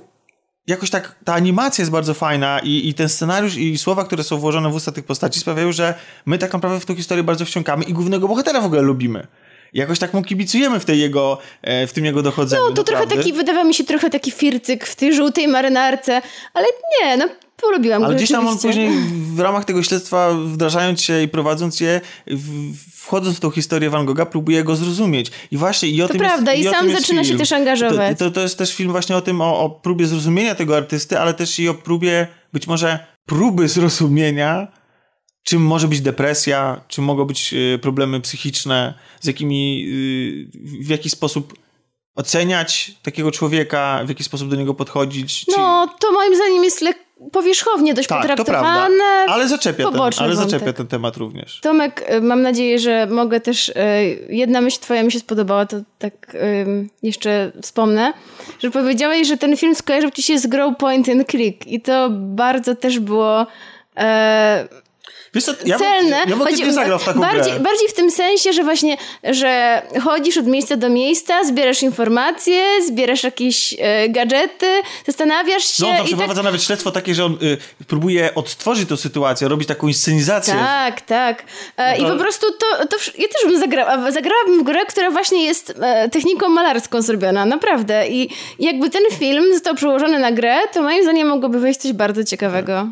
jakoś tak, ta animacja jest bardzo fajna i, i ten scenariusz i słowa, które są włożone w usta tych postaci sprawiają, że my tak naprawdę w tą historię bardzo wciągamy i głównego bohatera w ogóle lubimy. Jakoś tak mu kibicujemy w, tej jego, e, w tym jego dochodzeniu. No to trochę taki, wydawał mi się trochę taki fircyk w tej żółtej marynarce, ale nie, no polubiłam Ale gdzieś tam on później w ramach tego śledztwa, wdrażając się i prowadząc je, wchodząc w tą historię Van Gogha, próbuje go zrozumieć. I właśnie i o To tym prawda, jest, i o sam zaczyna się film. też angażować. To, to, to jest też film właśnie o tym, o, o próbie zrozumienia tego artysty, ale też i o próbie, być może próby zrozumienia, czym może być depresja, czym mogą być y, problemy psychiczne, z jakimi, y, w jaki sposób oceniać takiego człowieka, w jaki sposób do niego podchodzić. No, to moim zdaniem jest lek- powierzchownie dość tak, potraktowane. Ale zaczepia, ten, ale zaczepia ten temat również. Tomek, y, mam nadzieję, że mogę też. y, Jedna myśl Twoja mi się spodobała, to tak jeszcze wspomnę, że powiedziałeś, że ten film skojarzył Ci się z Grow Point and Click. I to bardzo też było. E, Wiesz co, ja bym, celne. ja bym Chodzi- chętnie zagrał w taką bardziej, grę. bardziej w tym sensie, że właśnie, że chodzisz od miejsca do miejsca, zbierasz informacje, zbierasz jakieś e, gadżety, zastanawiasz się No, on tam i tak przeprowadza nawet śledztwo takie, że on y, próbuje odtworzyć tę sytuację, robić taką inscenizację. Tak, tak. E, No I po prostu to, to ja też bym zagrała, zagrałabym w grę, która właśnie jest e, techniką malarską zrobiona, naprawdę. I jakby ten film został przełożony na grę, to moim zdaniem mogłoby wyjść coś bardzo ciekawego.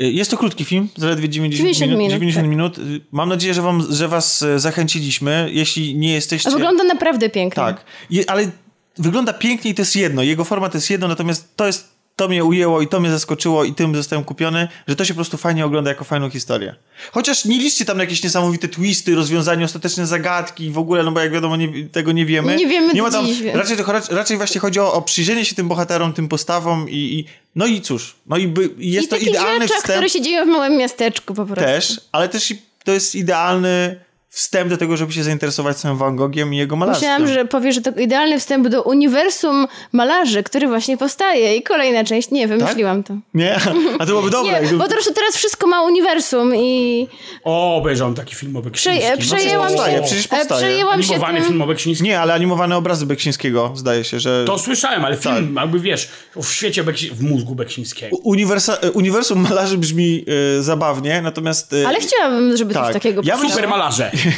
Y, Jest to krótki film, zaledwie 90, 90 minut. minut, 90 tak. minut. Y, Mam nadzieję, że, wam, że was y, zachęciliśmy. Jeśli nie jesteście... A wygląda naprawdę pięknie. Tak, Je, ale wygląda pięknie i to jest jedno. Jego forma to jest jedno, natomiast to jest to mnie ujęło i to mnie zaskoczyło i tym zostałem kupiony, że to się po prostu fajnie ogląda jako fajną historię. Chociaż nie liczcie tam na jakieś niesamowite twisty, rozwiązania, ostateczne zagadki w ogóle, no bo jak wiadomo nie, tego nie wiemy. Nie wiemy nie ma tam, raczej, to- raczej, właśnie chodzi o, o przyjrzenie się tym bohaterom, tym postawom i, i no i cóż, no i by, I jest to takich idealny rzeczach, wstęp które się dzieją w małym miasteczku po prostu. też, ale też i to jest idealny wstęp do tego, żeby się zainteresować samym Van Gogiem i jego malarstwem. Myślałam, że powiesz, że to idealny wstęp do uniwersum malarzy, który właśnie powstaje. I kolejna część. Nie, wymyśliłam to. Nie? A to byłoby dobre. Nie, jakby- bo po prostu teraz wszystko ma uniwersum i O, obejrzałem taki film o Beksińskim. Przeje- No przejęłam powstaje, się, przecież e, powstaje. przejęłam się Animowany tym... film o Beksińskim. Nie, ale animowane obrazy Beksińskiego, zdaje się, że... To słyszałem, ale film, Tak. jakby wiesz, w świecie Beksi- w mózgu Beksińskiego. Uniwersa... e, Uniwersum malarzy brzmi e, zabawnie, natomiast... e, Ale chciałabym, żeby coś Tak. takiego Ja. Super malarze.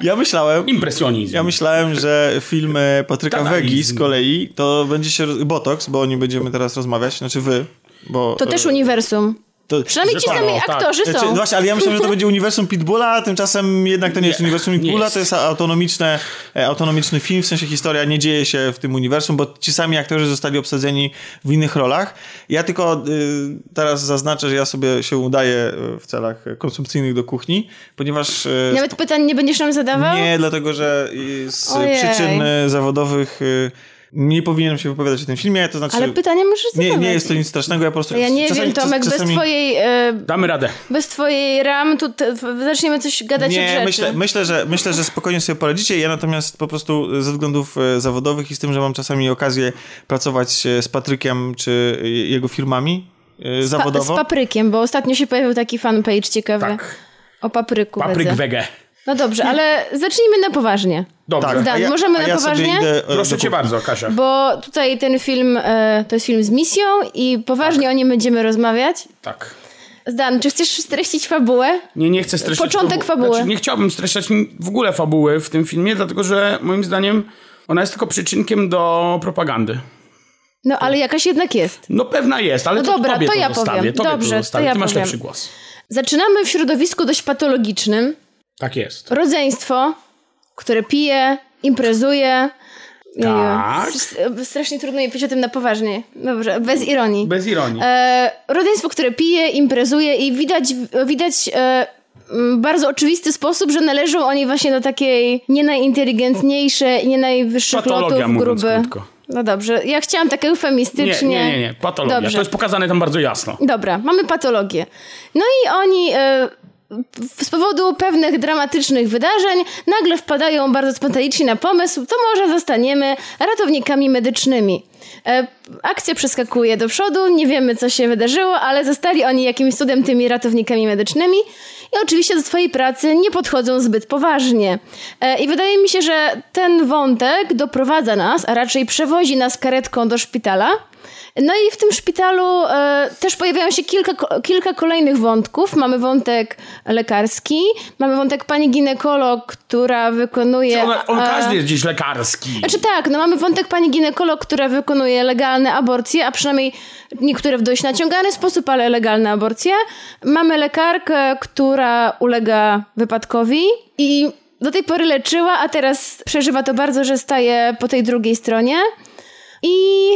Ja myślałem... Impresjonizm. Ja myślałem, że film e, Patryka. Wegi z kolei to będzie się... Botox, bo o nim będziemy teraz rozmawiać, znaczy wy, bo... To też uniwersum. To, Przynajmniej ci sami o, tak. aktorzy Znaczy, są. właśnie, ale ja myślałem, że to będzie uniwersum Pitbulla, a tymczasem jednak to nie, jest Nie, uniwersum nie Pitbulla, jest. to jest autonomiczne, e, autonomiczny film, w sensie historia nie dzieje się w tym uniwersum, bo ci sami aktorzy zostali obsadzeni w innych rolach. Ja tylko y, teraz zaznaczę, że ja sobie się udaję y, w celach konsumpcyjnych do kuchni, ponieważ y, Nawet pytań nie będziesz nam zadawał? nie, dlatego że y, z Ojej. przyczyn y, zawodowych y, nie powinienem się wypowiadać o tym filmie, to znaczy... Ale pytania możesz nie, zadawać. nie jest to nic strasznego, ja po prostu... Ja nie czasami- wiem, Tomek, czas- bez czasami- twojej... E, Damy radę. bez twojej ram tu te, zaczniemy coś gadać Nie, rzeczy. myślę, myślę, że, myślę, że spokojnie sobie poradzicie. Ja natomiast po prostu ze względów e, zawodowych i z tym, że mam czasami okazję pracować e, z Patrykiem czy jego firmami e, Pa, zawodowo. z paprykiem, bo ostatnio się pojawił taki fanpage ciekawy. Tak. O papryku Papryk wiedzę. wege. No dobrze, ale zacznijmy na poważnie. Dobrze. tak, ja, możemy a na ja poważnie? Sobie idę, e, Proszę cię bardzo, Kasia. Bo tutaj ten film e, to jest film z misją i poważnie Tak. o nim będziemy rozmawiać. Tak. Zdan, czy chcesz streścić fabułę? Nie, nie chcę streszczać... Początek fabu- fabuły. Znaczy, nie chciałbym streszczać w ogóle fabuły w tym filmie, dlatego że moim zdaniem ona jest tylko przyczynkiem do propagandy. No ale jakaś jednak jest. No pewna jest, ale No to dobra, tobie to to, ja zostawię. powiem. Tobie Dobrze, to to ja Ty masz powiem. lepszy głos. Zaczynamy w środowisku dość patologicznym. Tak jest. Rodzeństwo, które pije, imprezuje. Tak. strasznie trudno mi powiedzieć o tym na poważnie. Dobrze, bez ironii. Bez ironii. E, rodzeństwo, które pije, imprezuje i widać, widać e, bardzo oczywisty sposób, że należą oni właśnie do takiej nie najinteligentniejszej nie najwyższych lotów gruby. krótko. No dobrze, ja chciałam tak eufemistycznie. Nie, nie, nie, nie. Patologia. Dobrze. To jest pokazane tam bardzo jasno. Dobra, mamy patologię. No i oni e, z powodu pewnych dramatycznych wydarzeń nagle wpadają bardzo spontanicznie na pomysł, to może zostaniemy ratownikami medycznymi. E, akcja przeskakuje do przodu, nie wiemy co się wydarzyło, ale zostali oni jakimś cudem tymi ratownikami medycznymi i oczywiście do swojej pracy nie podchodzą zbyt poważnie. E, I wydaje mi się, że ten wątek doprowadza nas, a raczej przewozi nas karetką do szpitala. No i w tym szpitalu e, też pojawiają się kilka, kilka kolejnych wątków. Mamy wątek lekarski, mamy wątek pani ginekolog, która wykonuje... On, on e, każdy jest gdzieś lekarski. Znaczy tak, no mamy wątek pani ginekolog, która wykonuje legalne aborcje, a przynajmniej niektóre w dość naciągany sposób, ale legalne aborcje. Mamy lekarkę, która ulega wypadkowi i do tej pory leczyła, a teraz przeżywa to bardzo, że staje po tej drugiej stronie. I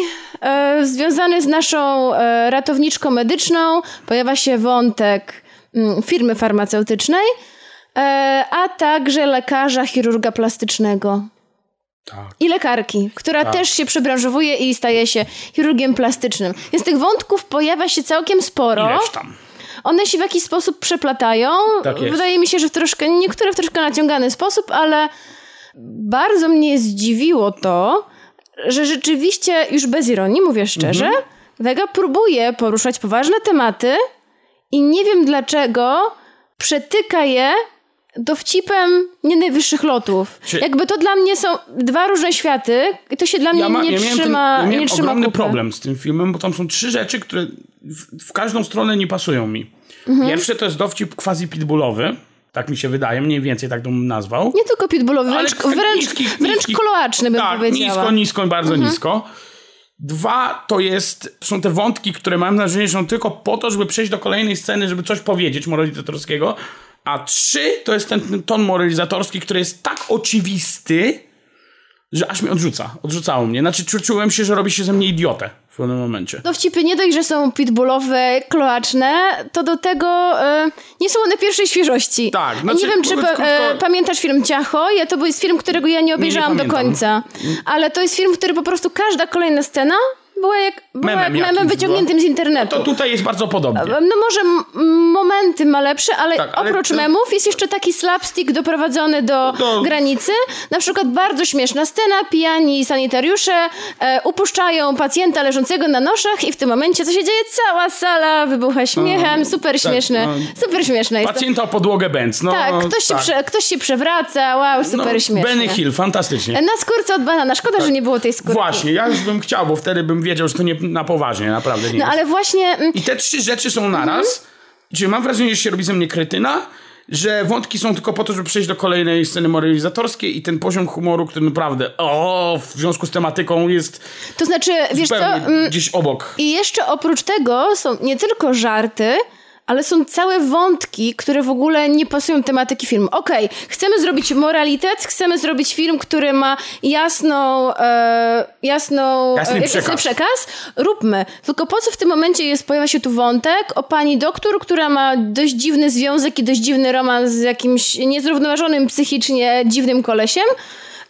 związany z naszą e, ratowniczką medyczną pojawia się wątek mm, firmy farmaceutycznej, e, a także lekarza chirurga plastycznego. Tak. I lekarki, która Tak. też się przebranżowuje i staje się chirurgiem plastycznym. Więc tych wątków pojawia się całkiem sporo. Ileż tam. One się w jakiś sposób przeplatają. Tak. Wydaje mi się, że w troszkę, niektóre w troszkę naciągany sposób, ale bardzo mnie zdziwiło to, że rzeczywiście, już bez ironii, mówię szczerze, Mhm. Vega próbuje poruszać poważne tematy i nie wiem dlaczego przetyka je dowcipem nie najwyższych lotów. Czy- Jakby to dla mnie są dwa różne światy i to się dla mnie Ja, ma, nie ja miałem, ten, trzyma, ja nie trzyma ogromny kupy. problem z tym filmem, bo tam są trzy rzeczy, które w, w każdą stronę nie pasują mi. Mhm. Pierwsze to jest dowcip quasi pitbullowy. Tak mi się wydaje, mniej więcej tak bym nazwał. Nie tylko pitbullowy, wręcz, wręcz, niski- wręcz niski- koloaczny bym tak, powiedziała. nisko, nisko, bardzo Mhm. nisko. Dwa to jest, są te wątki, które mam wrażenie, że są tylko po to, żeby przejść do kolejnej sceny, żeby coś powiedzieć moralizatorskiego. A trzy to jest ten, ten ton moralizatorski, który jest tak oczywisty, że aż mnie odrzuca. Odrzucało mnie. Znaczy czu, czułem się, że robi się ze mnie idiotę w pewnym momencie. Dowcipy nie dość, że są pitbullowe, kloaczne, to do tego e, nie są one pierwszej świeżości. Tak, znaczy, nie wiem, czy pa, e, krótko- pamiętasz film Ciacho? Ja, to był jest film, którego ja nie obejrzałam do pamiętam. końca. Ale to jest film, w który po prostu każda kolejna scena była jak, była Memem jak memem jakimś wyciągniętym z internetu. To tutaj jest bardzo podobnie. No może momenty ma lepsze, ale, Tak, ale oprócz to- memów jest jeszcze taki slapstick doprowadzony do, Do- granicy. Na przykład bardzo śmieszna scena, pijani sanitariusze e, upuszczają pacjenta leżącego na noszach i w tym momencie co się dzieje? Cała sala wybucha śmiechem, super śmieszne, no. super śmieszne jest to. Pacjenta o podłogę Benz. No, Tak, ktoś, Się tak. prze, ktoś się przewraca, wow, super no, śmieszne. Benny Hill, fantastycznie. Na skórce od banana, szkoda, że nie było tej skórki. Właśnie, ja już bym chciał, bo wtedy bym wiedział, że to nie na poważnie, naprawdę nie No jest. ale właśnie... mm, I te trzy rzeczy są naraz. Czyli mam wrażenie, że się robi ze mnie kretyna, że wątki są tylko po to, żeby przejść do kolejnej sceny moralizatorskiej i ten poziom humoru, który naprawdę o, w związku z tematyką jest To znaczy, wiesz co... mm, gdzieś obok. I jeszcze oprócz tego są nie tylko żarty, ale są całe wątki, które w ogóle nie pasują tematyki filmu. Okej, chcemy zrobić moralitet, chcemy zrobić film, który ma jasną, e, jasną Jasny e, przekaz. przekaz. Róbmy. Tylko po co w tym momencie jest, pojawia się tu wątek o pani doktor, która ma dość dziwny związek i dość dziwny romans z jakimś niezrównoważonym psychicznie dziwnym kolesiem?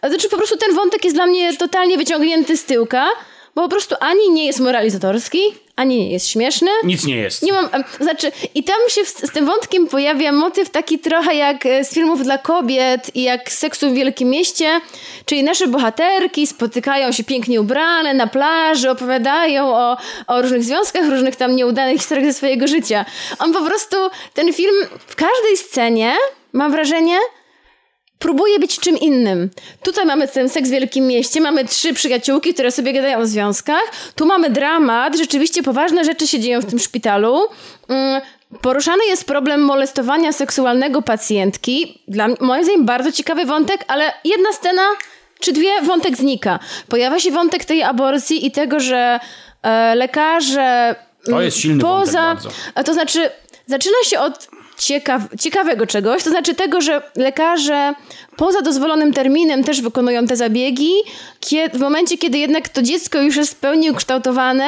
Znaczy po prostu ten wątek jest dla mnie totalnie wyciągnięty z tyłka, bo po prostu ani nie jest moralizatorski, ani nie jest śmieszny. Nic nie jest. Nie mam, znaczy, i tam się z, z tym wątkiem pojawia motyw taki trochę jak e, z filmów dla kobiet i jak seksu w Wielkim Mieście, czyli nasze bohaterki spotykają się pięknie ubrane na plaży, opowiadają o, o różnych związkach, różnych tam nieudanych historiach ze swojego życia. On po prostu, ten film w każdej scenie, mam wrażenie, próbuje być czym innym. Tutaj mamy ten seks w wielkim mieście, mamy trzy przyjaciółki, które sobie gadają o związkach. Tu mamy dramat, rzeczywiście poważne rzeczy się dzieją w tym szpitalu. Mm, Poruszany jest problem molestowania seksualnego pacjentki. Dla mnie, moim zdaniem bardzo ciekawy wątek, ale jedna scena czy dwie wątek znika. Pojawia się wątek tej aborcji i tego, że e, lekarze To jest silny wątek poza, bardzo. a to znaczy, zaczyna się od ciekaw, ciekawego czegoś, to znaczy tego, że lekarze poza dozwolonym terminem też wykonują te zabiegi, kie- w momencie, kiedy jednak to dziecko już jest w pełni ukształtowane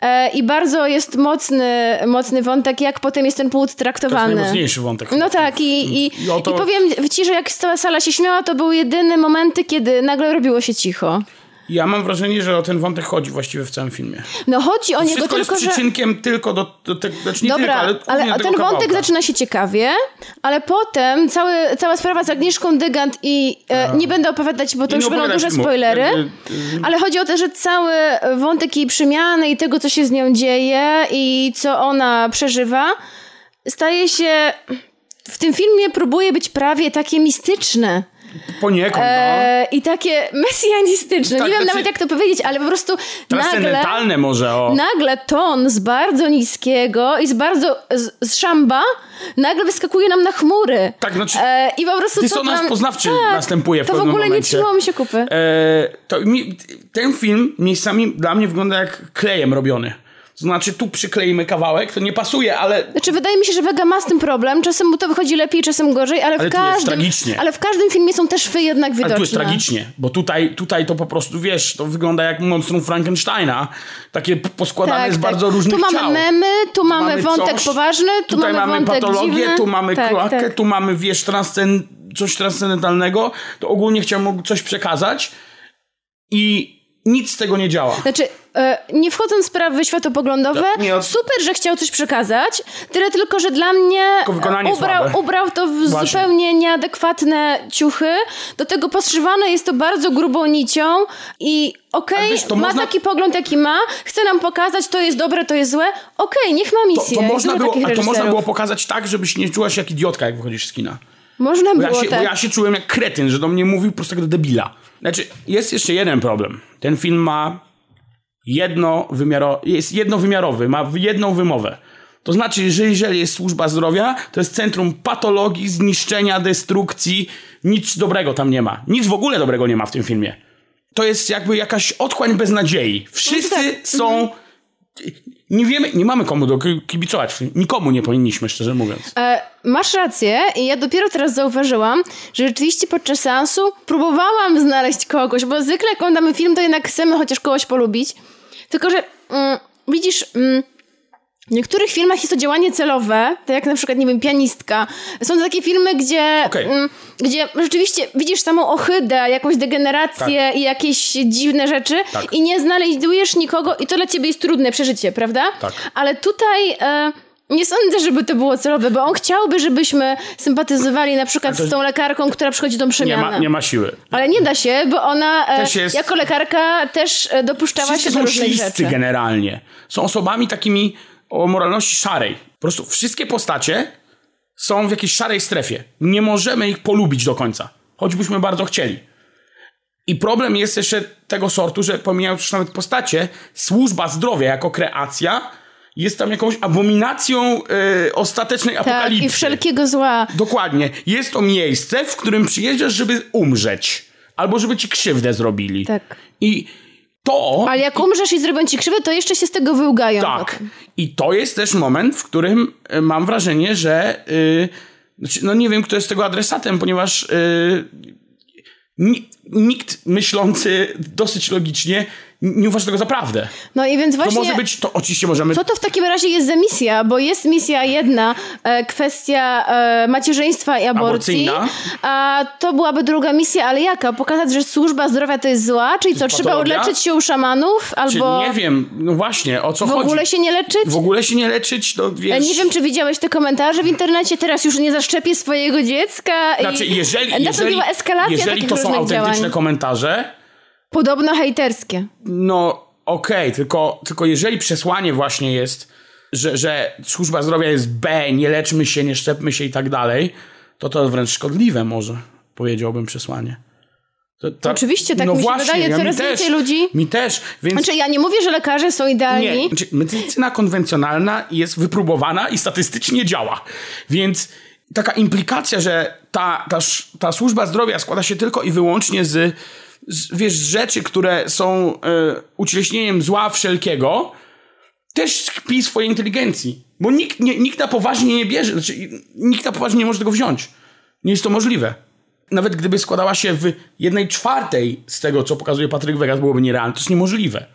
e, i bardzo jest mocny, mocny wątek, jak potem jest ten płód To jest traktowany. najmocniejszy wątek. No tak, i, i, to- i powiem ci, że jak cała sala się śmiała, to były jedyne momenty, kiedy nagle robiło się cicho. Ja mam wrażenie, że o ten wątek chodzi właściwie w całym filmie. No chodzi o niego Wszystko jest tylko, że... przyczynkiem tylko do, do tego, znaczy nie Dobra, tylko, ale, ale, ten tego wątek kawałka. zaczyna się ciekawie, ale potem cały, cała sprawa z Agnieszką Dygant i e, nie będę opowiadać, bo to I już będą duże spoilery, Jakby, ale chodzi o to, że cały wątek jej przemiany i tego, co się z nią dzieje i co ona przeżywa, staje się... W tym filmie próbuje być prawie takie mistyczne. Poniekąd, no. E, I takie mesjanistyczne. Tak, nie wiem znaczy- nawet jak to powiedzieć, ale po prostu nagle może, o. nagle ton z bardzo niskiego i z bardzo z, z szamba nagle wyskakuje nam na chmury. Tak, znaczy E, I po prostu to dysonans tam, poznawczy tak, następuje w To w pewnym ogóle nie momencie. trzymało mi się kupy. E, to mi, ten film miejscami dla mnie wygląda jak klejem robiony. To znaczy, tu przykleimy kawałek, to nie pasuje, ale Znaczy, wydaje mi się, że Vega ma z tym problem. Czasem mu to wychodzi lepiej, czasem gorzej, ale, Ale w tu każdym. Ale w każdym filmie są te szwy jednak widoczne. Ale tu jest tragicznie, bo tutaj, tutaj to po prostu, wiesz, to wygląda jak monstrum Frankensteina. Takie poskładane Tak, z tak. bardzo różnych Tu mamy ciał. memy, tu mamy, mamy wątek coś, poważny, tu Tutaj mamy, mamy wątek patologię, dziwny. tu mamy tak, kloakę, tak. tu mamy, wiesz, transcen, coś transcendentalnego. To ogólnie chciałem coś przekazać i nic z tego nie działa. Znaczy, e, nie wchodząc w sprawy światopoglądowe, Tak, nie, od- super, że chciał coś przekazać, tyle tylko, że dla mnie ubrał, ubrał to w Właśnie. zupełnie nieadekwatne ciuchy, do tego poszywane jest to bardzo grubą nicią i okej, to ma można- taki pogląd, jaki ma, chce nam pokazać, to jest dobre, to jest złe, okej, niech ma To, misję. to, Jest można było, to można było pokazać tak, żebyś nie czuła się jak idiotka, jak wychodzisz z kina. Można Bo było, ja, się, tak. bo ja się czułem jak kretyn, że do mnie mówił prostego debila. Znaczy, jest jeszcze jeden problem. Ten film ma jednowymiaro, jest jednowymiarowy, ma jedną wymowę. To znaczy, że jeżeli jest służba zdrowia, to jest centrum patologii, zniszczenia, destrukcji. Nic dobrego tam nie ma. Nic w ogóle dobrego nie ma w tym filmie. To jest jakby jakaś otchłań bez nadziei. Wszyscy tak. są... Nie wiemy, nie mamy komu do kibicować. Nikomu nie powinniśmy, szczerze mówiąc. E, masz rację i ja dopiero teraz zauważyłam, że rzeczywiście podczas seansu próbowałam znaleźć kogoś, bo zwykle jak oglądamy film, to jednak chcemy chociaż kogoś polubić. Tylko, że mm, widzisz... Mm, w niektórych filmach jest to działanie celowe, tak jak na przykład, nie wiem, pianistka. Są to takie filmy, gdzie, Okej. mm, gdzie rzeczywiście widzisz samą ohydę, jakąś degenerację i jakieś dziwne rzeczy Tak. i nie znajdujesz nikogo i to dla ciebie jest trudne przeżycie, prawda? Tak. Ale tutaj e, nie sądzę, żeby to było celowe, bo on chciałby, żebyśmy sympatyzowali na przykład to- z tą lekarką, która przychodzi Nie przemianę. ma, nie ma siły. Ale nie da się, bo ona e, jest- jako lekarka też e, dopuszczała Wszyscy się do różnych rzeczy. generalnie. Są osobami takimi o moralności szarej. Po prostu wszystkie postacie są w jakiejś szarej strefie. Nie możemy ich polubić do końca. Choćbyśmy bardzo chcieli. I problem jest jeszcze tego sortu, że pomijając już nawet postacie, służba zdrowia jako kreacja jest tam jakąś abominacją e, ostatecznej Tak, apokalipsy. i wszelkiego zła. Dokładnie. Jest to miejsce, w którym przyjeżdżasz, żeby umrzeć. Albo żeby ci krzywdę zrobili. Tak. I to... Ale jak umrzesz i zrobią ci krzywdę, to jeszcze się z tego wyłgają. Tak. I to jest też moment, w którym y, mam wrażenie, że. y, znaczy, no nie wiem, kto jest tego adresatem, ponieważ y, ni- nikt myślący dosyć logicznie nie uważa tego za prawdę. No i więc To właśnie... może być, to oczywiście możemy. Co to w takim razie jest za misja? Bo jest misja jedna, e, kwestia e, macierzyństwa i aborcji. Aborcyjna. A to byłaby druga misja, ale jaka? Pokazać, że służba zdrowia to jest zła? Czyli co, trzeba leczyć się u szamanów? Czy Albo nie wiem, no właśnie, o co w chodzi. ogóle się nie leczyć? W ogóle się nie leczyć, to E, wiesz. Nie wiem, czy widziałeś te komentarze w internecie, teraz już nie zaszczepię swojego dziecka. Znaczy, i jeżeli, jeżeli, nastąpiła eskalacja jeżeli to są autentyczne działań. komentarze, Podobno hejterskie. No okej, tylko, tylko jeżeli przesłanie właśnie jest, że, że służba zdrowia jest B, nie leczmy się, nie szczepmy się i tak dalej, to to wręcz szkodliwe może, powiedziałbym przesłanie. To, to- Oczywiście, tak mi się wydaje, mi coraz też, więcej ludzi- Mi też, więc... Znaczy, ja nie mówię, że lekarze są idealni. Nie, znaczy, medycyna konwencjonalna jest wypróbowana i statystycznie działa. Więc taka implikacja, że ta, ta, ta służba zdrowia składa się tylko i wyłącznie z, z wiesz, z rzeczy, które są e, ucieleśnieniem zła wszelkiego, też tkwi swojej inteligencji. Bo nikt, nie, nikt na poważnie nie bierze, znaczy, nikt na poważnie nie może tego wziąć. Nie jest to możliwe. Nawet gdyby składała się w jednej czwartej z tego, co pokazuje Patryk Vegas, byłoby nierealne. To jest niemożliwe.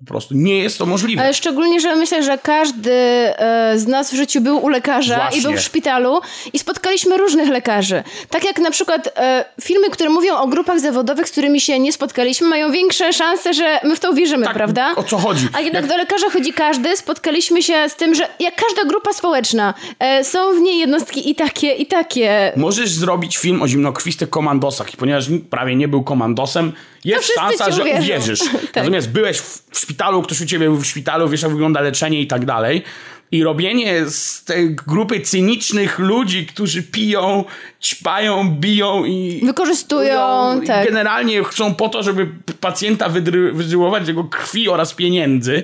Po prostu nie jest to możliwe. Ale szczególnie, że myślę, że każdy e, z nas w życiu był u lekarza Właśnie. i był w szpitalu i spotkaliśmy różnych lekarzy. Tak jak na przykład e, filmy, które mówią o grupach zawodowych, z którymi się nie spotkaliśmy, mają większe szanse, że my w to uwierzymy, Tak, prawda? o co chodzi? A jednak Jak- do lekarza chodzi każdy. Spotkaliśmy się z tym, że jak każda grupa społeczna, e, są w niej jednostki i takie, i takie. Możesz zrobić film o zimnokrwistych komandosach i ponieważ nikt prawie nie był komandosem, jest szansa, że uwierzą. uwierzysz. Tak. Natomiast byłeś w, szpitalu, ktoś u ciebie był w szpitalu, wiesz jak wygląda leczenie i tak dalej. I robienie z tej grupy cynicznych ludzi, którzy piją, ćpają, biją i... Wykorzystują, tak. generalnie chcą po to, żeby pacjenta wydry- wyżyłować jego krwi oraz pieniędzy.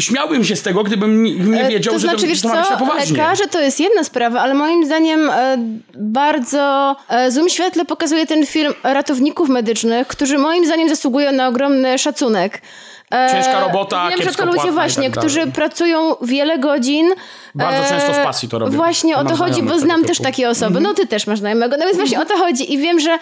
Śmiałbym się z tego, gdybym nie, E, wiedział, to że znaczy, to, wiesz to ma co, poważnie. lekarze to jest jedna sprawa, ale moim zdaniem e, bardzo e, złym świetle pokazuje ten film ratowników medycznych, którzy moim zdaniem zasługują na ogromny szacunek. Ciężka robota, Wiem, że to ludzie i właśnie, tak którzy pracują wiele godzin. Bardzo często z pasji to robią. Właśnie o to chodzi, bo znam też takie osoby. No ty też masz znajomego. No więc właśnie o to chodzi i wiem, że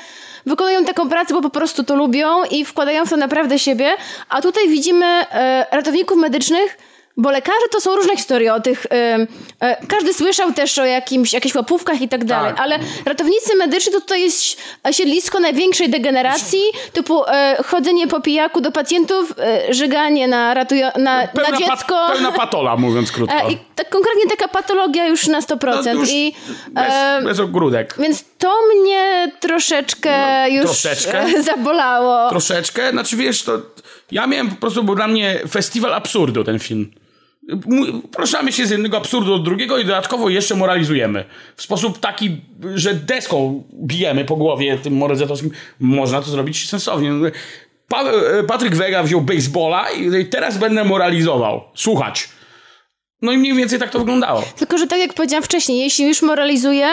wykonują taką pracę, bo po prostu to lubią i wkładają w to naprawdę siebie. A tutaj widzimy e, ratowników medycznych, Bo lekarze to są różne historie o tych. em, e, każdy słyszał też o jakimś, jakichś łapówkach i tak dalej, ale ratownicy medyczni to tutaj jest siedlisko największej degeneracji, typu e, chodzenie po pijaku do pacjentów, e, żyganie na, ratujo- na, na Pełna, dziecko. Pa, pełna patola, mówiąc krótko. E, I tak konkretnie taka patologia już na 100%. No, już I, bez, e, bez ogródek. więc to mnie troszeczkę już troszeczkę? e, zabolało. Troszeczkę, znaczy wiesz, to ja miałem po prostu, był dla mnie festiwal absurdu ten film. Proszamy się z jednego absurdu do drugiego i dodatkowo jeszcze moralizujemy. W sposób taki, że deską bijemy po głowie tym morazetowskim. Można to zrobić sensownie. Pa Patryk Wega wziął baseballa i teraz będę moralizował. Słuchać. No i mniej więcej tak to wyglądało. Tylko, że tak jak powiedziałam wcześniej, jeśli już moralizuje,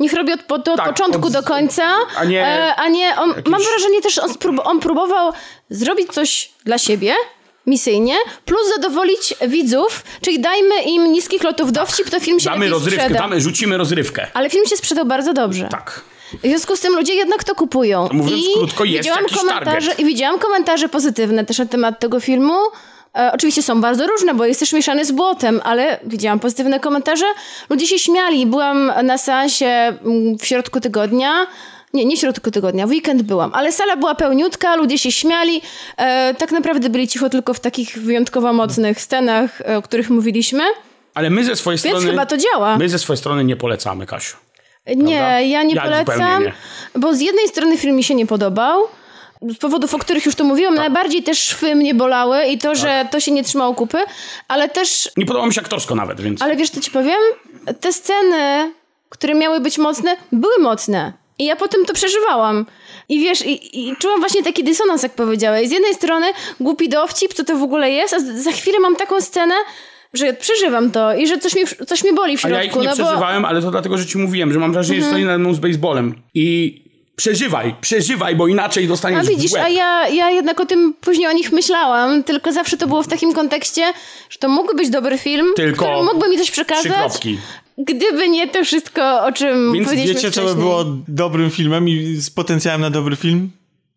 niech robi od, po- to od Tak, początku od- do końca, a nie e, a nie on, mam wrażenie też, on, sprób- on próbował zrobić coś dla siebie, misyjnie, plus zadowolić widzów, czyli dajmy im niskich lotów dowcip, to film się Damy rozrywkę, sprzeda. damy, rzucimy rozrywkę. Ale film się sprzedał bardzo dobrze. Tak. W związku z tym ludzie jednak to kupują. Mówiąc I krótko, jest widziałam jakiś komentarze target. I widziałam komentarze pozytywne też na temat tego filmu. E, oczywiście są bardzo różne, bo jest też mieszany z błotem, ale widziałam pozytywne komentarze. Ludzie się śmiali. Byłam na seansie mm, w środku tygodnia. Nie, nie w środku tygodnia, w weekend byłam, ale sala była pełniutka, ludzie się śmiali. E, tak naprawdę byli cicho tylko w takich wyjątkowo mocnych scenach, e, o których mówiliśmy. Ale my ze swojej Więc strony... chyba to działa. My ze swojej strony nie polecamy, Kasiu. Nie, ja nie Ja polecam, zupełnie bo z jednej strony film mi się nie podobał, z powodów, o których już tu mówiłam, Tak. najbardziej też szwy mnie bolały i to, że to się nie trzymało kupy, ale też, Nie podoba mi się aktorsko nawet, więc... ale wiesz co ci powiem? Te sceny, które miały być mocne, były mocne. I ja potem to przeżywałam. I wiesz, i, i czułam właśnie taki dysonans, jak powiedziałeś. Z jednej strony głupi dowcip, co to w ogóle jest, a za chwilę mam taką scenę, że przeżywam to i że coś mnie, coś mnie boli w A środku. ja ich nie no bo... przeżywałem, ale to dlatego, że ci mówiłem, że mam wrażenie, że stoi nade mną z baseballem. I przeżywaj, przeżywaj, bo inaczej dostaniesz A widzisz, a ja, ja jednak o tym później o nich myślałam, tylko zawsze to było w takim kontekście, że to mógłby być dobry film, Tylko który mógłby mi coś Trzy przekazać, kropki. Gdyby nie to wszystko, o czym Więc powiedzieliśmy Wiecie, co by wcześniej. było dobrym filmem i z potencjałem na dobry film?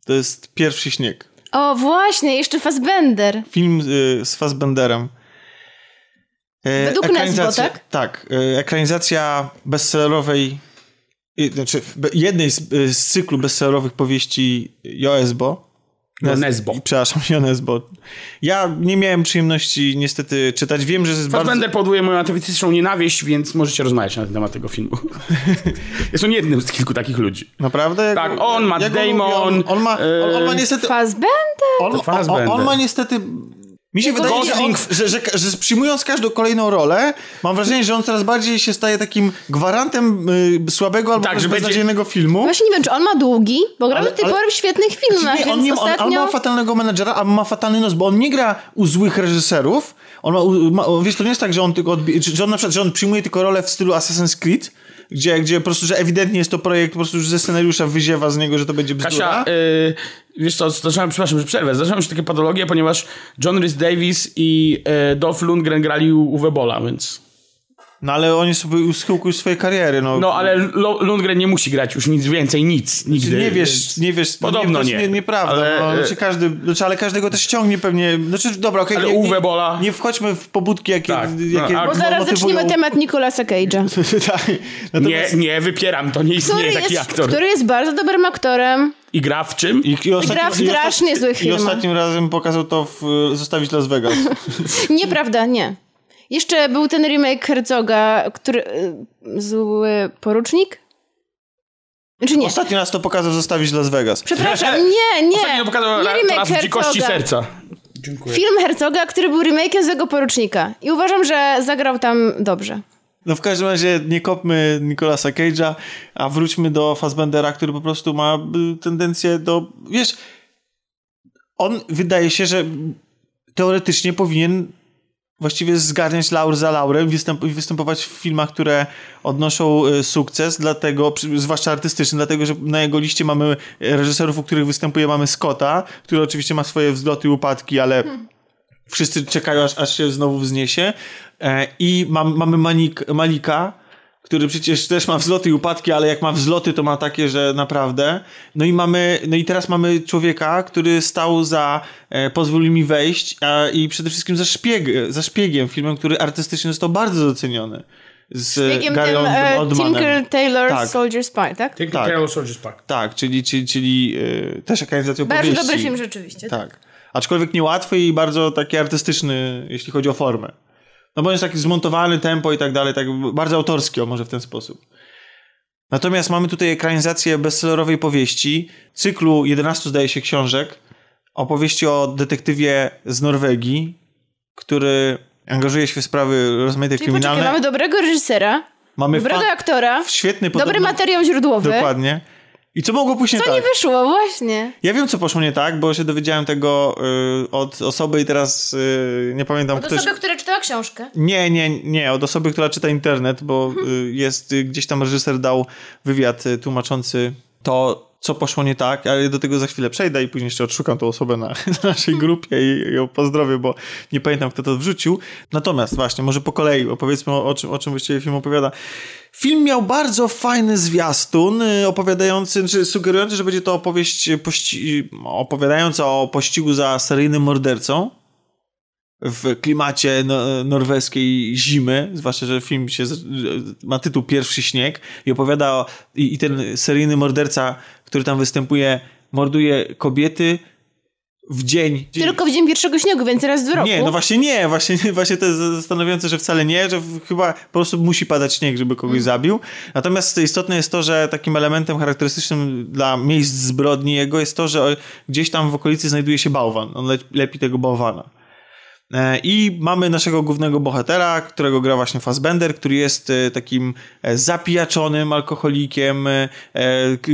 To jest Pierwszy Śnieg. O, właśnie, jeszcze Fassbender. Film y, z Fassbenderem. E, Według Nesbo, tak? Tak. E, ekranizacja bestsellerowej, y, znaczy jednej z, y, z cyklu bestsellerowych powieści Joesbo. No, Nesbo. Przepraszam, Jonesbo. Ja nie miałem przyjemności niestety czytać. Wiem, że jest bardzo... Fassbender powoduje moją atawistyczną nienawiść, więc możecie rozmawiać na temat tego filmu. jest on jednym z kilku takich ludzi. Naprawdę? Tak, on, Matt ja. Damon, On, on, ma, on, on ma e, niestety... Fassbender? On, on, Fassbender. on ma niestety. Mi się wydaje, że, on, że, że, że przyjmując każdą kolejną rolę, mam wrażenie, że on coraz bardziej się staje takim gwarantem y, słabego albo Tak, beznadziejnego filmu. Właśnie nie wiem, czy on ma długi, bo grał do tej pory w świetnych filmach, Nie, on, nie, on, ostatnio... on ma fatalnego menedżera, a ma fatalny nos, bo on nie gra u złych reżyserów. On ma, ma, wiesz, to nie jest tak, że on tylko odbi- że on na przykład, że on przyjmuje tylko rolę w stylu Assassin's Creed, gdzie, gdzie po prostu, że ewidentnie jest to projekt, po prostu już ze scenariusza wyziewa z niego, że to będzie bzdura. Kasia, y, wiesz co, zdarzają, przepraszam, że przerwę, zdarzają się takie patologie, ponieważ John Rhys Davis i y, Dolph Lundgren grali u Uwe Bola, więc... No ale on jest sobie u schyłku już swojej kariery, no. No, ale Lundgren nie musi grać już nic więcej, nic, nigdy. nie wiesz, nie wiesz. Podobno to nie. jest nie. Nieprawda. Ale, no, e, znaczy każdy, znaczy, ale każdego też ciągnie pewnie. Znaczy, dobra, okej. Ale nie, Uwe nie, Bola- Nie wchodźmy w pobudki, jakie, Tak, no, jakie a- Bo zaraz motywują- zaczniemy temat Nicolasa Cage'a. tak. Nie, Natomiast... nie, wypieram, to nie istnieje Który taki jest, aktor. który jest bardzo dobrym aktorem. I gra w czym? I, i, ostatnim, gra w i strasznie złych I filmach. ostatnim razem pokazał to w Zostawić Las Vegas. Nieprawda, nie. Jeszcze był ten remake Herzoga, który... y, Zły porucznik? Czy nie? Ostatni raz to pokazał Zostawić Las Vegas. Przepraszam, nie, nie. Ostatnio pokazał nie raz remake w dzikości serca. Dziękuję. Film Herzoga, który był remake'iem Złego Porucznika. I uważam, że zagrał tam dobrze. No w każdym razie nie kopmy Nicolasa Cage'a, a wróćmy do Fassbendera, który po prostu ma y, tendencję do... Wiesz, on wydaje się, że teoretycznie powinien właściwie zgarniać laur za laurem, występ, występować w filmach, które odnoszą y, sukces, dlatego, zwłaszcza artystyczny, dlatego, że na jego liście mamy reżyserów, u których występuje, mamy Scotta, który oczywiście ma swoje wzloty i upadki, ale wszyscy czekają, aż, aż się znowu wzniesie. E, I mam, mamy Manik, Malika, który przecież też ma wzloty i upadki, ale jak ma wzloty, to ma takie, że naprawdę. No i mamy, no i teraz mamy człowieka, który stał za e, Pozwól mi wejść a, i przede wszystkim za, szpieg, za szpiegiem, filmem, który artystycznie został bardzo doceniony. Z Szpiegiem Gary tym e. Tinker Taylor Tak. Soldier Spy, tak? Tylko Tak. Taylor Soldier Spark. Tak, czyli, czyli, czyli e, też ekranizacja Bardzo opowieści. dobry film rzeczywiście. Tak. Aczkolwiek niełatwy i bardzo taki artystyczny, jeśli chodzi o formę. No bo jest taki zmontowany tempo i tak dalej, tak bardzo autorski, o może w ten sposób. Natomiast mamy tutaj ekranizację bestsellerowej powieści, cyklu 11 zdaje się książek, opowieści o detektywie z Norwegii, który angażuje się w sprawy rozmaite Czyli poczekaj, kryminalne. mamy dobrego reżysera, Mamy dobrego aktora, świetny dobry podobny- materiał źródłowy. Dokładnie. I co mogło pójść nie Co tak? nie wyszło, właśnie. Ja wiem, co poszło nie tak, bo się dowiedziałem tego y, od osoby i teraz y, nie pamiętam Od ktoś... osoby, która czytała książkę. Nie, nie, nie, od osoby, która czyta internet, bo Mhm. y, jest y, gdzieś tam reżyser dał wywiad y, tłumaczący to, co poszło nie tak, ale do tego za chwilę przejdę i później jeszcze odszukam tą osobę na, na naszej grupie i ją pozdrowię, bo nie pamiętam, kto to wrzucił. Natomiast właśnie, może po kolei opowiedzmy o, o, czym, o czym właściwie film opowiada. Film miał bardzo fajny zwiastun y, opowiadający, czy sugerujący, że będzie to opowieść pości- opowiadająca o pościgu za seryjnym mordercą w klimacie no, norweskiej zimy, zwłaszcza, że film się ma tytuł Pierwszy śnieg i opowiada o, i, i ten seryjny morderca, który tam występuje, morduje kobiety w dzień. Tylko w dzień pierwszego śniegu, więc raz w roku. Nie, no właśnie nie, właśnie, właśnie to jest zastanawiające, że wcale nie, że chyba po prostu musi padać śnieg, żeby kogoś Mm. zabił. Natomiast istotne jest to, że takim elementem charakterystycznym dla miejsc zbrodni jego jest to, że gdzieś tam w okolicy znajduje się bałwan. On le lepi tego bałwana. E, I mamy naszego głównego bohatera, którego gra właśnie Fassbender, który jest e, takim e, zapijaczonym alkoholikiem,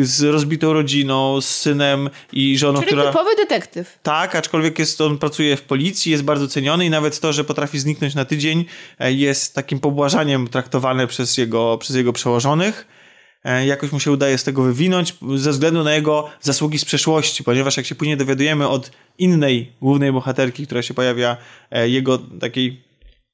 z rozbitą rodziną, z synem i żoną, Czyli która... typowy detektyw. Tak, aczkolwiek jest, on pracuje w policji, jest bardzo ceniony i nawet to, że potrafi zniknąć na tydzień jest takim pobłażaniem traktowane przez jego, przez jego przełożonych. E, Jakoś mu się udaje z tego wywinąć ze względu na jego zasługi z przeszłości, ponieważ jak się później dowiadujemy od innej głównej bohaterki, która się pojawia, e, jego takiej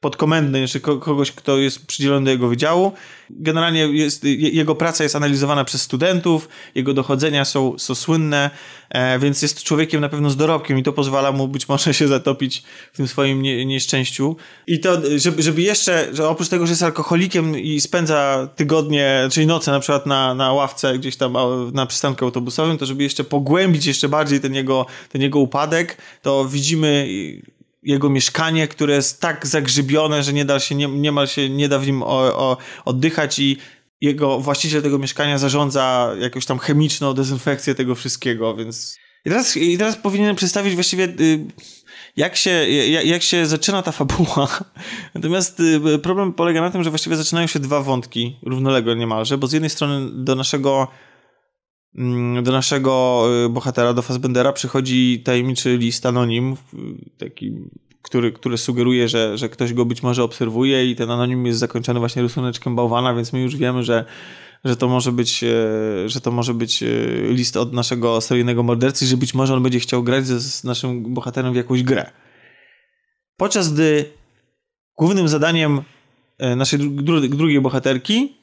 podkomendnej, czy ko- kogoś, kto jest przydzielony do jego wydziału. Generalnie jest, je- jego praca jest analizowana przez studentów, jego dochodzenia są, są słynne, e, więc jest człowiekiem na pewno z dorobkiem i to pozwala mu być może się zatopić w tym swoim nie, nieszczęściu. I to, żeby, żeby jeszcze, że oprócz tego, że jest alkoholikiem i spędza tygodnie, czyli noce na przykład na, na ławce gdzieś tam na przystanku autobusowym, to żeby jeszcze pogłębić jeszcze bardziej ten jego, ten jego upadek, to widzimy jego mieszkanie, które jest tak zagrzybione, że nie da się, nie, niemal się nie da w nim o, o, oddychać i jego właściciel tego mieszkania zarządza jakąś tam chemiczną dezynfekcję tego wszystkiego, więc... I teraz, i teraz powinienem przedstawić właściwie y, jak się, jak, jak się zaczyna ta fabuła. Natomiast y, problem polega na tym, że właściwie zaczynają się dwa wątki równolegle niemalże, bo z jednej strony do naszego do naszego y, bohatera, do Fassbendera przychodzi tajemniczy list anonim, taki, który, który sugeruje, że, że ktoś go być może obserwuje i ten anonim jest zakończony właśnie rysuneczkiem bałwana, więc my już wiemy, że, że to może być, e, że to może być e, list od naszego seryjnego mordercy, że być może on będzie chciał grać z naszym bohaterem w jakąś grę. Podczas gdy głównym zadaniem e, naszej dru- drugiej bohaterki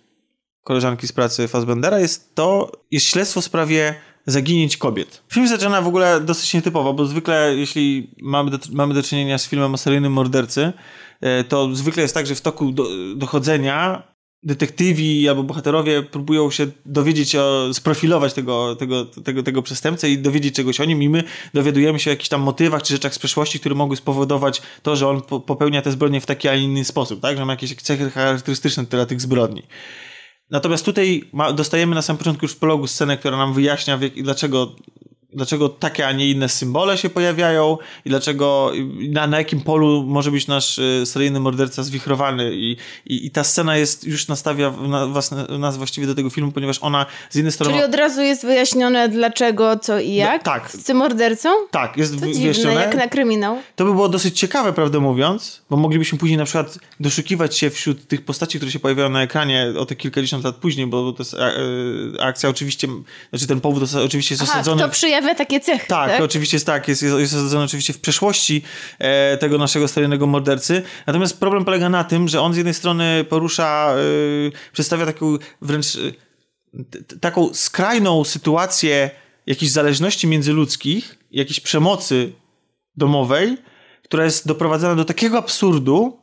koleżanki z pracy Fassbendera jest to, jest śledztwo w sprawie zaginięć kobiet. Film zaczyna w ogóle dosyć nietypowo, bo zwykle jeśli mamy do, mamy do czynienia z filmem o seryjnym mordercy, e, to zwykle jest tak, że w toku do, dochodzenia detektywi albo bohaterowie próbują się dowiedzieć, o, sprofilować tego, tego, tego, tego przestępcę i dowiedzieć czegoś o nim i my dowiadujemy się o jakichś tam motywach czy rzeczach z przeszłości, które mogły spowodować to, że on po, popełnia te zbrodnie w taki, a inny sposób, tak? Że ma jakieś cechy charakterystyczne dla tych zbrodni. Natomiast tutaj ma, dostajemy na samym początku już prologu scenę, która nam wyjaśnia, jak, dlaczego, dlaczego takie, a nie inne symbole się pojawiają i dlaczego, na, na jakim polu może być nasz y, seryjny morderca zwichrowany. I, i, i ta scena jest, już nastawia na, was, nas właściwie do tego filmu, ponieważ ona z jednej strony... Czyli od razu jest wyjaśnione dlaczego, co i jak? tak. Z tym mordercą? tak, jest To wy- dziwne, wyjaśnione. jak na kryminał. To by było dosyć ciekawe, prawdę mówiąc, bo moglibyśmy później na przykład doszukiwać się wśród tych postaci, które się pojawiają na ekranie o te kilkadziesiąt lat później, bo to jest e, akcja oczywiście, znaczy ten powód oczywiście jest Aha, osadzony... kto przyjawia takie cechy. Tak, tak? oczywiście jest tak, jest, jest osadzony oczywiście w przeszłości e, tego naszego starożytnego mordercy. Natomiast problem polega na tym, że on z jednej strony porusza, e, przedstawia taką wręcz e, t, taką skrajną sytuację jakiejś zależności międzyludzkich, jakiejś przemocy domowej, która jest doprowadzana do takiego absurdu,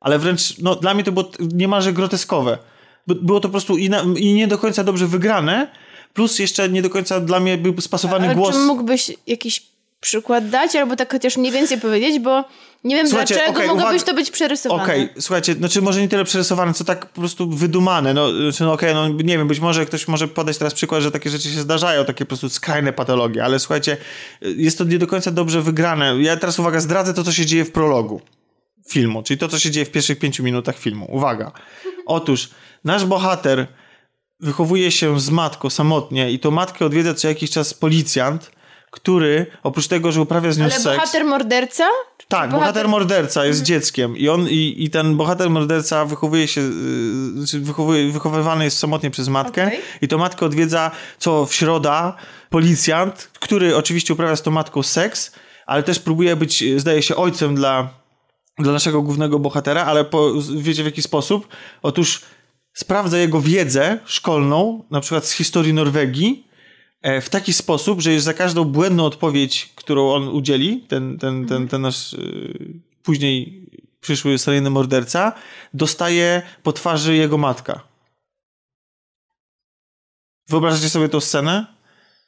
ale wręcz, no dla mnie to było niemalże groteskowe. Było to po prostu i, na, i nie do końca dobrze wygrane, plus jeszcze nie do końca dla mnie był spasowany A, głos. Czy mógłbyś jakiś przykład dać, albo tak chociaż mniej więcej powiedzieć, bo nie wiem Słuchajcie, dlaczego okej, mogłoby uwaga- to być przerysowane. Okej, słuchajcie, znaczy może nie tyle przerysowane, co tak po prostu wydumane. No, znaczy, no okej, no nie wiem, być może ktoś może podać teraz przykład, że takie rzeczy się zdarzają, takie po prostu skrajne patologie, ale słuchajcie, jest to nie do końca dobrze wygrane. Ja teraz, uwaga, zdradzę to, co się dzieje w prologu filmu, czyli to, co się dzieje w pierwszych pięciu minutach filmu. Uwaga. Otóż nasz bohater wychowuje się z matką samotnie i to matkę odwiedza co jakiś czas policjant, który oprócz tego, że uprawia z nią Ale seks... bohater morderca? Tak, bohater, morderca jest dzieckiem i on i, i ten bohater morderca wychowuje się, yy, czy wychowuje, wychowywany jest samotnie przez matkę Okej. i to matkę odwiedza co w środa policjant, który oczywiście uprawia z tą matką seks, ale też próbuje być, yy, zdaje się, ojcem dla, dla naszego głównego bohatera, ale po, wiecie w jaki sposób? Otóż sprawdza jego wiedzę szkolną, na przykład z historii Norwegii, e, w taki sposób, że za każdą błędną odpowiedź, którą on udzieli, ten, ten, ten, ten nasz y, później przyszły seryjny morderca, dostaje po twarzy jego matka. Wyobrażacie sobie tą scenę?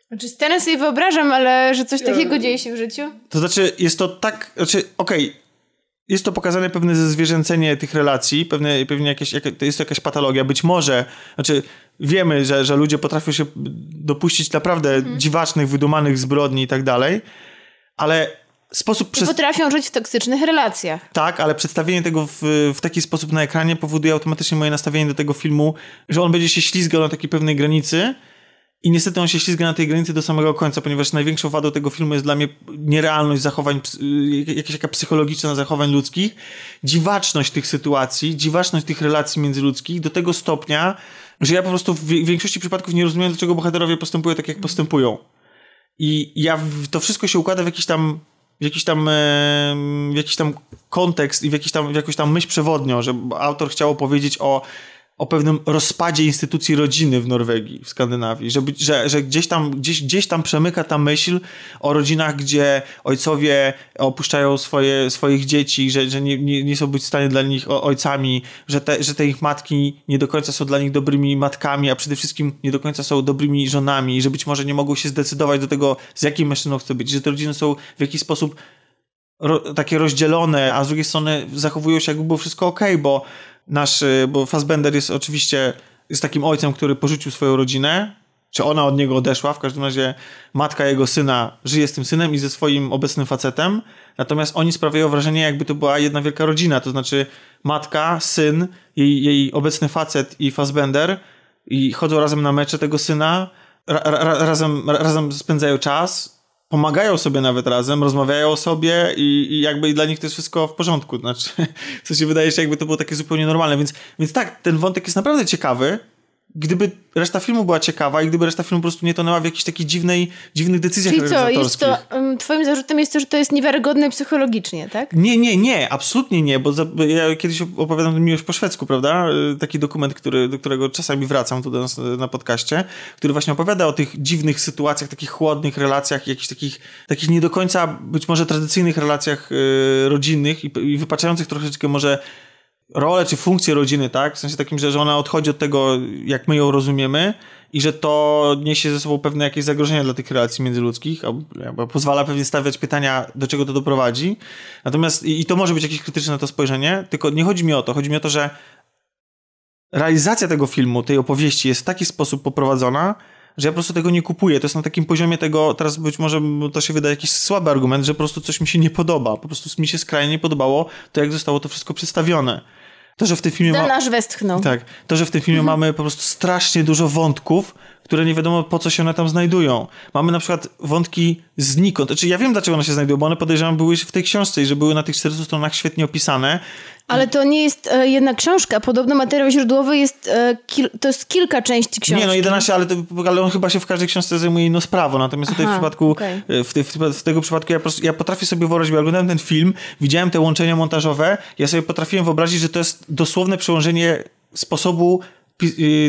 Znaczy scenę sobie wyobrażam, ale że coś takiego dzieje się w życiu? To znaczy, jest to tak, znaczy, okej, jest to pokazane pewne zezwierzęcenie tych relacji, pewne, pewnie jakieś, jak, to jest to jakaś patologia. Być może, znaczy, wiemy, że, że ludzie potrafią się dopuścić naprawdę dziwacznych, wydumanych zbrodni i tak dalej, ale sposób przez... Potrafią żyć w toksycznych relacjach. Tak, ale przedstawienie tego w, w taki sposób na ekranie powoduje automatycznie moje nastawienie do tego filmu, że on będzie się ślizgał na takiej pewnej granicy i niestety on się ślizga na tej granicy do samego końca, ponieważ największą wadą tego filmu jest dla mnie nierealność zachowań, y, jakaś taka psychologiczna zachowań ludzkich, dziwaczność tych sytuacji, dziwaczność tych relacji międzyludzkich do tego stopnia, że ja po prostu w większości przypadków nie rozumiem, dlaczego bohaterowie postępują tak, jak postępują. I ja, to wszystko się układa w jakiś tam w jakiś tam, w jakiś tam kontekst i w, jakiś tam, w jakąś tam myśl przewodnią, że autor chciał opowiedzieć o, o pewnym rozpadzie instytucji rodziny w Norwegii, w Skandynawii, żeby, że, że gdzieś, tam, gdzieś, gdzieś tam przemyka ta myśl o rodzinach, gdzie ojcowie opuszczają swoje, swoich dzieci, że, że nie, nie, nie są być w stanie dla nich ojcami, że te, że te ich matki nie do końca są dla nich dobrymi matkami, a przede wszystkim nie do końca są dobrymi żonami, że być może nie mogą się zdecydować do tego, z jakim mężczyzną chcą być, że te rodziny są w jakiś sposób ro, takie rozdzielone, a z drugiej strony zachowują się jakby było wszystko ok, bo nasz, y, bo Fassbender jest oczywiście jest takim ojcem, który porzucił swoją rodzinę, czy ona od niego odeszła, w każdym razie matka jego syna żyje z tym synem i ze swoim obecnym facetem, natomiast oni sprawiają wrażenie, jakby to była jedna wielka rodzina, to znaczy matka, syn, jej, jej obecny facet i Fassbender i chodzą razem na mecze tego syna, ra, ra, razem, ra, razem spędzają czas, pomagają sobie nawet razem, rozmawiają sobie i, i jakby dla nich to jest wszystko w porządku. Znaczy, co się wydaje, że jakby to było takie zupełnie normalne. Więc, więc tak, ten wątek jest naprawdę ciekawy. Gdyby reszta filmu była ciekawa i gdyby reszta filmu po prostu nie tonęła w jakichś takich dziwnej, dziwnych decyzjach Czyli co, jest to, um, twoim zarzutem jest to, że to jest niewiarygodne psychologicznie, tak? Nie, nie, nie, absolutnie nie, bo za, ja kiedyś opowiadam Miłość po szwedzku, prawda? Y, Taki dokument, który, do którego czasami wracam tu do nas y, na podcaście, który właśnie opowiada o tych dziwnych sytuacjach, takich chłodnych relacjach, jakichś takich, takich nie do końca być może tradycyjnych relacjach y, rodzinnych i, i wypaczających troszeczkę może rolę czy funkcję rodziny, tak? W sensie takim, że, że ona odchodzi od tego, jak my ją rozumiemy i że to niesie ze sobą pewne jakieś zagrożenia dla tych relacji międzyludzkich, albo pozwala pewnie stawiać pytania, do czego to doprowadzi. Natomiast i, to może być jakieś krytyczne to spojrzenie, tylko nie chodzi mi o to. Chodzi mi o to, że realizacja tego filmu, tej opowieści jest w taki sposób poprowadzona, że ja po prostu tego nie kupuję. To jest na takim poziomie tego, teraz być może to się wydaje jakiś słaby argument, że po prostu coś mi się nie podoba. Po prostu mi się skrajnie nie podobało to, jak zostało to wszystko przedstawione. To, że w tym filmie... ma- westchnął. tak. To, że w tym filmie mamy po prostu strasznie dużo wątków, które nie wiadomo po co się one tam znajdują. Mamy na przykład wątki znikąd. Znaczy ja wiem dlaczego one się znajdują, bo one podejrzewam były w tej książce i że były na tych 400 stronach świetnie opisane. Ale to nie jest e, jedna książka. Podobno materiał źródłowy jest, e, kil, to jest kilka części książki. Nie, no 11, ale, to, ale on chyba się w każdej książce zajmuje inną sprawą. Natomiast tutaj w Aha, przypadku, okej. w, ty- w, w tego przypadku ja, prostu, ja potrafię sobie wyobrazić, bo oglądałem ten film, widziałem te łączenia montażowe, ja sobie potrafiłem wyobrazić, że to jest dosłowne przełożenie sposobu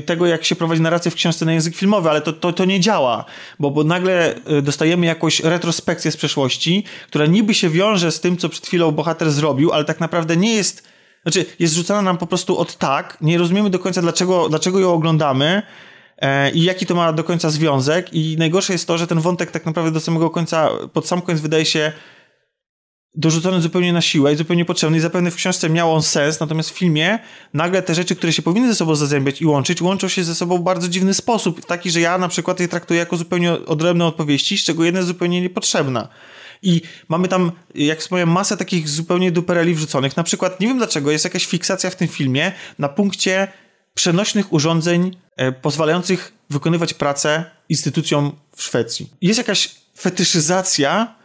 tego, jak się prowadzi narrację w książce na język filmowy, ale to, to, to nie działa, bo, bo nagle y, dostajemy jakąś retrospekcję z przeszłości, która niby się wiąże z tym, co przed chwilą bohater zrobił, ale tak naprawdę nie jest znaczy, jest rzucana nam po prostu od tak, nie rozumiemy do końca, dlaczego, dlaczego ją oglądamy e, i jaki to ma do końca związek. I najgorsze jest to, że ten wątek tak naprawdę do samego końca, pod sam koniec wydaje się dorzucony zupełnie na siłę i zupełnie potrzebny i zapewne w książce miał on sens, natomiast w filmie nagle te rzeczy, które się powinny ze sobą zazębiać i łączyć, łączą się ze sobą w bardzo dziwny sposób, taki, że ja na przykład je traktuję jako zupełnie odrębne odpowiedzi, z czego jedna jest zupełnie niepotrzebna. I mamy tam, jak wspomniałem, masę takich zupełnie dupereli wrzuconych. Na przykład, nie wiem dlaczego, jest jakaś fiksacja w tym filmie na punkcie przenośnych urządzeń e, pozwalających wykonywać pracę instytucjom w Szwecji. Jest jakaś fetyszyzacja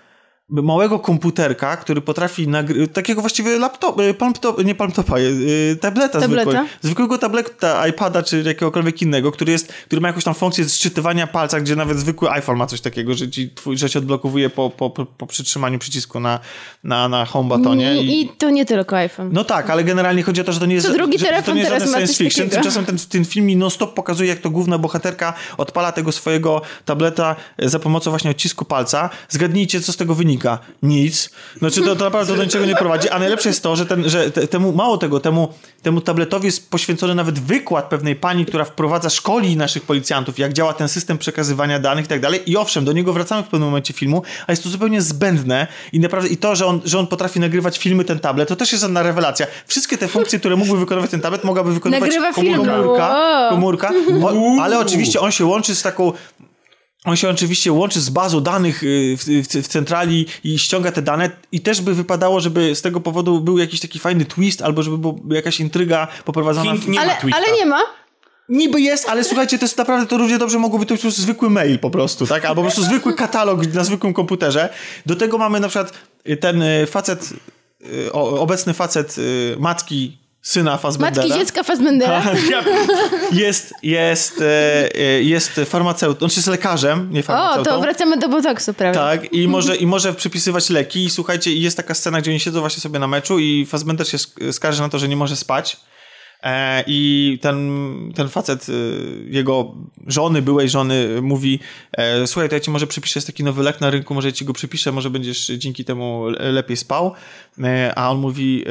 małego komputerka, który potrafi nagry- takiego właściwie laptop, y, palmtop, nie palmtopa, y, y, tableta, Tableta? zwykłego, zwykłego tableta, iPada czy jakiegokolwiek innego, który jest, który ma jakąś tam funkcję zczytywania palca, gdzie nawet zwykły iPhone ma coś takiego, że ci twój, że się odblokowuje po, po, po, przytrzymaniu przycisku na, na, na home buttonie. I, I to nie tylko iPhone. No tak, ale generalnie chodzi o to, że to nie jest, Co drugi że, że to telefon nie jest science fiction. takiego. Tymczasem ten, ten film mi non-stop pokazuje, jak to główna bohaterka odpala tego swojego tableta za pomocą właśnie odcisku palca. Zgadnijcie, co z tego wynika. Nic. Znaczy, to, to naprawdę do niczego nie prowadzi. A najlepsze jest to, że, ten, że te, temu, mało tego, temu, temu tabletowi jest poświęcony nawet wykład pewnej pani, która wprowadza, szkoli naszych policjantów, jak działa ten system przekazywania danych i tak dalej. I owszem, do niego wracamy w pewnym momencie filmu, a jest to zupełnie zbędne i naprawdę, i to, że on, że on potrafi nagrywać filmy, ten tablet, to też jest żadna rewelacja. Wszystkie te funkcje, które mógłby wykonywać ten tablet, mogłaby wykonywać Nagrywa komórka, komórka, komórka. O, ale oczywiście on się łączy z taką on się oczywiście łączy z bazą danych y, w, w, w centrali i ściąga te dane i też by wypadało, żeby z tego powodu był jakiś taki fajny twist albo żeby była jakaś intryga poprowadzona. King W... nie ma ale, twista. ale nie ma. Niby jest, ale słuchajcie, to jest naprawdę, to równie dobrze mogłoby to być zwykły mail po prostu, tak? Albo po prostu zwykły katalog na zwykłym komputerze. Do tego mamy na przykład ten y, facet, y, obecny facet matki syna Fassbendera. Matki dziecka Fassbendera. Jest, jest, e, e, jest farmaceutą, on jest lekarzem, nie O, farmaceutą. to wracamy do botoksu, prawda? Tak, i może, i może przypisywać leki. I słuchajcie, jest taka scena, gdzie oni siedzą właśnie sobie na meczu i Fassbender się sk- skarży na to, że nie może spać. E, I ten, ten facet, y, jego żony, byłej żony, mówi: e, Słuchaj, to ja ci może przypiszę, jest taki nowy lek na rynku, może ja ci go przypiszę, może będziesz dzięki temu le- lepiej spał. E, a on mówi: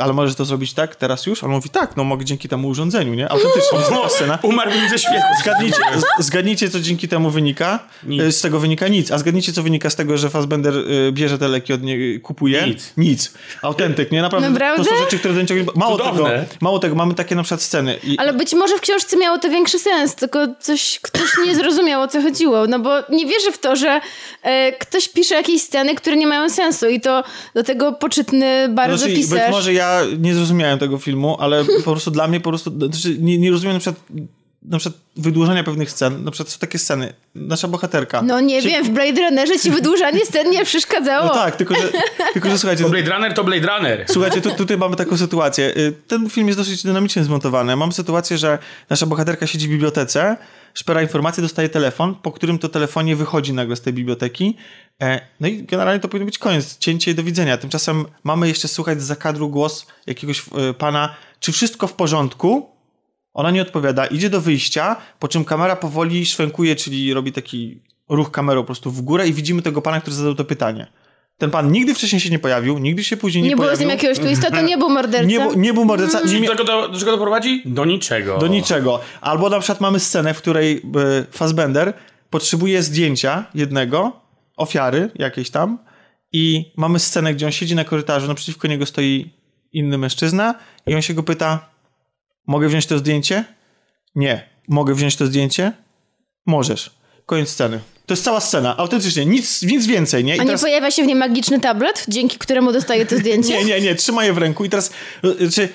Ale możesz to zrobić tak, teraz już? On mówi: Tak, no mogę dzięki temu urządzeniu, nie? Autentycznie taka scena. umarłbym ze śmiechu. Zgadnijcie, zgadnijcie, co dzięki temu wynika. Nic. Z tego wynika nic. A zgadnijcie, co wynika z tego, że Fassbender bierze te leki od niej, kupuje? Nic. Nic. Autentyk, nie? Naprawdę. Naprawdę? To są rzeczy, które do niczego. Mało tego, mało tego, mamy takie na przykład sceny. I, Ale być może w książce miało to większy sens, tylko coś, ktoś nie zrozumiał, o co chodziło. No bo nie wierzę w to, że e, ktoś pisze jakieś sceny, które nie mają sensu i to do tego poczytny bardzo znaczy, być pisarz. może ja nie zrozumiałem tego filmu, ale po prostu dla mnie po prostu... Znaczy, nie, nie rozumiem na przykład, na przykład wydłużania pewnych scen. Na przykład są takie sceny. Nasza bohaterka. No nie się- wiem, w Blade Runnerze ci wydłużanie scen nie przeszkadzało. No tak, tylko że, tylko, że słuchajcie... To Blade Runner to Blade Runner. Słuchajcie, tu, tutaj mamy taką sytuację. Y, Ten film jest dosyć dynamicznie zmontowany. Mam sytuację, że nasza bohaterka siedzi w bibliotece, szpera informacje, dostaje telefon, po którym to telefonie wychodzi nagle z tej biblioteki. E, No i generalnie to powinien być koniec, cięcie i do widzenia. Tymczasem mamy jeszcze słuchać z zakadru głos jakiegoś e, pana, czy wszystko w porządku? Ona nie odpowiada, idzie do wyjścia, po czym kamera powoli szwenkuje, czyli robi taki ruch kamerą po prostu w górę i widzimy tego pana, który zadał to pytanie. Ten pan nigdy wcześniej się nie pojawił, nigdy się później nie, Nie było z pojawił. nim jakiegoś twista, to nie był morderca. Nie, bu- nie był morderca, nie I mia- do, do, do czego to prowadzi? Do niczego. do niczego. Albo na przykład mamy scenę, w której e, Fassbender potrzebuje zdjęcia jednego, ofiary jakiejś tam i mamy scenę, gdzie on siedzi na korytarzu, naprzeciwko niego stoi inny mężczyzna i on się go pyta, mogę wziąć to zdjęcie? Nie. Mogę wziąć to zdjęcie? Możesz. Koniec sceny. To jest cała scena, autentycznie, nic, nic więcej, nie? I A nie pojawia się w nim magiczny tablet, dzięki któremu dostaje to zdjęcie? Nie, nie, nie, trzyma je w ręku i teraz, y, czy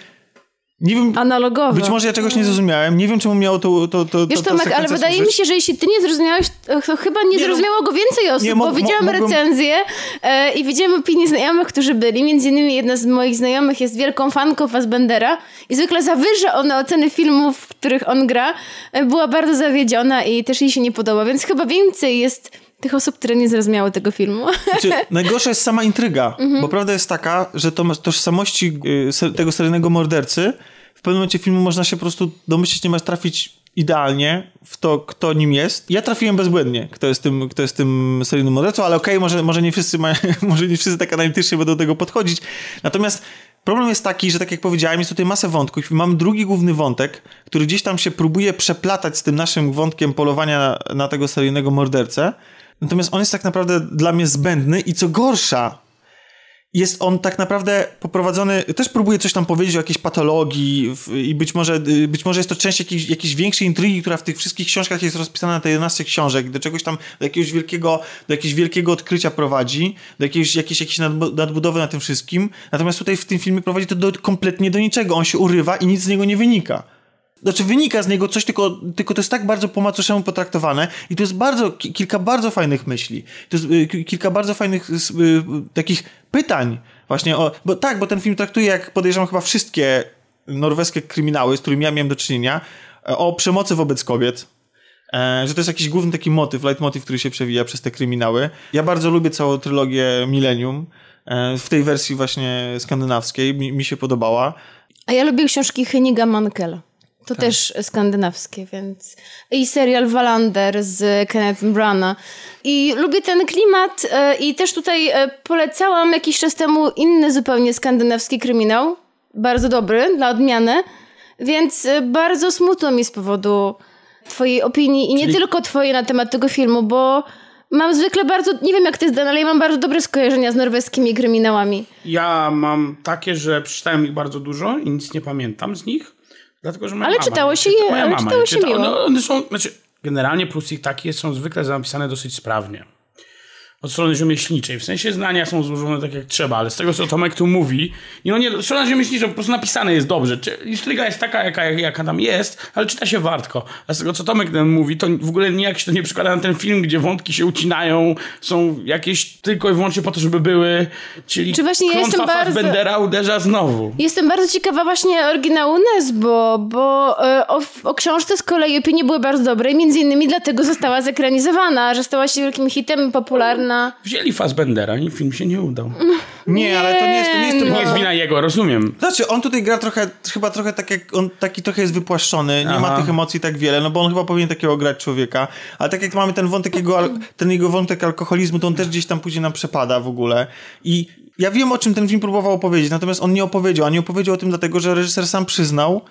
Nie wiem, Analogowe. być może ja czegoś nie zrozumiałem, nie wiem czemu miało to to, to, Wiesz to, ta Tomek, ale wydaje mi się, że jeśli ty nie zrozumiałeś, to chyba nie, Nie, no- zrozumiało go więcej osób, Nie, bo widziałam mogłem- recenzję e, i widziałam opinie znajomych, którzy byli. Między innymi jedna z moich znajomych jest wielką fanką Fassbendera i zwykle zawyża ona oceny filmów, w których on gra. E, była bardzo zawiedziona i też jej się nie podoba, więc chyba więcej jest tych osób, które nie zrozumiały tego filmu. Znaczy, najgorsza jest sama intryga, Mhm. bo prawda jest taka, że to tożsamości y, tego seryjnego mordercy w pewnym momencie filmu można się po prostu domyślić, nie masz trafić idealnie w to, kto nim jest. Ja trafiłem bezbłędnie, kto jest tym, kto jest tym seryjnym mordercą, ale okej, może, może nie wszyscy mają, może nie wszyscy tak analitycznie będą do tego podchodzić. Natomiast problem jest taki, że tak jak powiedziałem, jest tutaj masę wątków i mamy drugi główny wątek, który gdzieś tam się próbuje przeplatać z tym naszym wątkiem polowania na, na tego seryjnego mordercę. Natomiast on jest tak naprawdę dla mnie zbędny i co gorsza, jest on tak naprawdę poprowadzony, też próbuje coś tam powiedzieć o jakiejś patologii w, i być może, y, być może jest to część jakiejś, jakiejś większej intrygi, która w tych wszystkich książkach jest rozpisana na te 11 książek, do czegoś tam, do jakiegoś wielkiego, do jakiegoś wielkiego odkrycia prowadzi, do jakiejś, jakiejś, jakiejś nadbu- nadbudowy na tym wszystkim. Natomiast tutaj w tym filmie prowadzi to do, kompletnie do niczego. On się urywa i nic z niego nie wynika. Znaczy wynika z niego coś, tylko, tylko to jest tak bardzo po macoszemu potraktowane i to jest bardzo, ki- kilka bardzo fajnych myśli. To jest y, ki- kilka bardzo fajnych y, takich pytań właśnie o, bo tak, bo ten film traktuje jak podejrzewam chyba wszystkie norweskie kryminały, z którymi ja miałem do czynienia, e, o przemocy wobec kobiet. E, że to jest jakiś główny taki motyw, leitmotiv, który się przewija przez te kryminały. Ja bardzo lubię całą trylogię Millennium. E, w tej wersji właśnie skandynawskiej mi, mi się podobała. A ja lubię książki Heniga Mankela. To Tak. też skandynawskie, więc... I serial Wallander z Kennethem Branagh. I lubię ten klimat e, i też tutaj e, polecałam jakiś czas temu inny zupełnie skandynawski kryminał. Bardzo dobry, dla odmiany. Więc e, bardzo smutno mi z powodu twojej opinii i nie Czyli- tylko twojej na temat tego filmu, bo mam zwykle bardzo... Nie wiem jak ty jest, Dan, ale ja mam bardzo dobre skojarzenia z norweskimi kryminałami. Ja mam takie, że przeczytałem ich bardzo dużo i nic nie pamiętam z nich. Dlatego, że Ale mama czytało się je, ale mama czytało się czyta. miło. One, one są, znaczy, generalnie plus ich takie są zwykle napisane dosyć sprawnie. Od strony rzemieślniczej. W sensie zdania są złożone tak jak trzeba, ale z tego co Tomek tu mówi, i no nie, strona rzemieślnicza po prostu napisane jest dobrze. Czy- Intryga jest taka, jaka, jaka tam jest, ale czyta się wartko. A z tego co Tomek tam mówi, to w ogóle nijak się to nie przekłada na ten film, gdzie wątki się ucinają, są jakieś tylko i wyłącznie po to, żeby były, czyli Czy właśnie ja klątwa jestem bardzo- Fassbendera uderza znowu. Jestem bardzo ciekawa właśnie oryginału Nesbo, bo e, o, o książce z kolei opinie były bardzo dobre i między innymi dlatego została zekranizowana, że stała się wielkim hitem, popularna. Wzięli Fassbendera i film się nie udał. Nie, ale to nie jest to, nie jest to Nie, To nie jest wina jego, rozumiem. Znaczy, on tutaj gra trochę, chyba trochę tak jak, on taki trochę jest wypłaszczony, nie ma Aha. tych emocji tak wiele, no bo on chyba powinien takiego grać człowieka, ale tak jak mamy ten wątek jego, ten jego wątek alkoholizmu, to on też gdzieś tam później nam przepada w ogóle i ja wiem, o czym ten film próbował opowiedzieć, natomiast on nie opowiedział, a nie opowiedział o tym dlatego, że reżyser sam przyznał,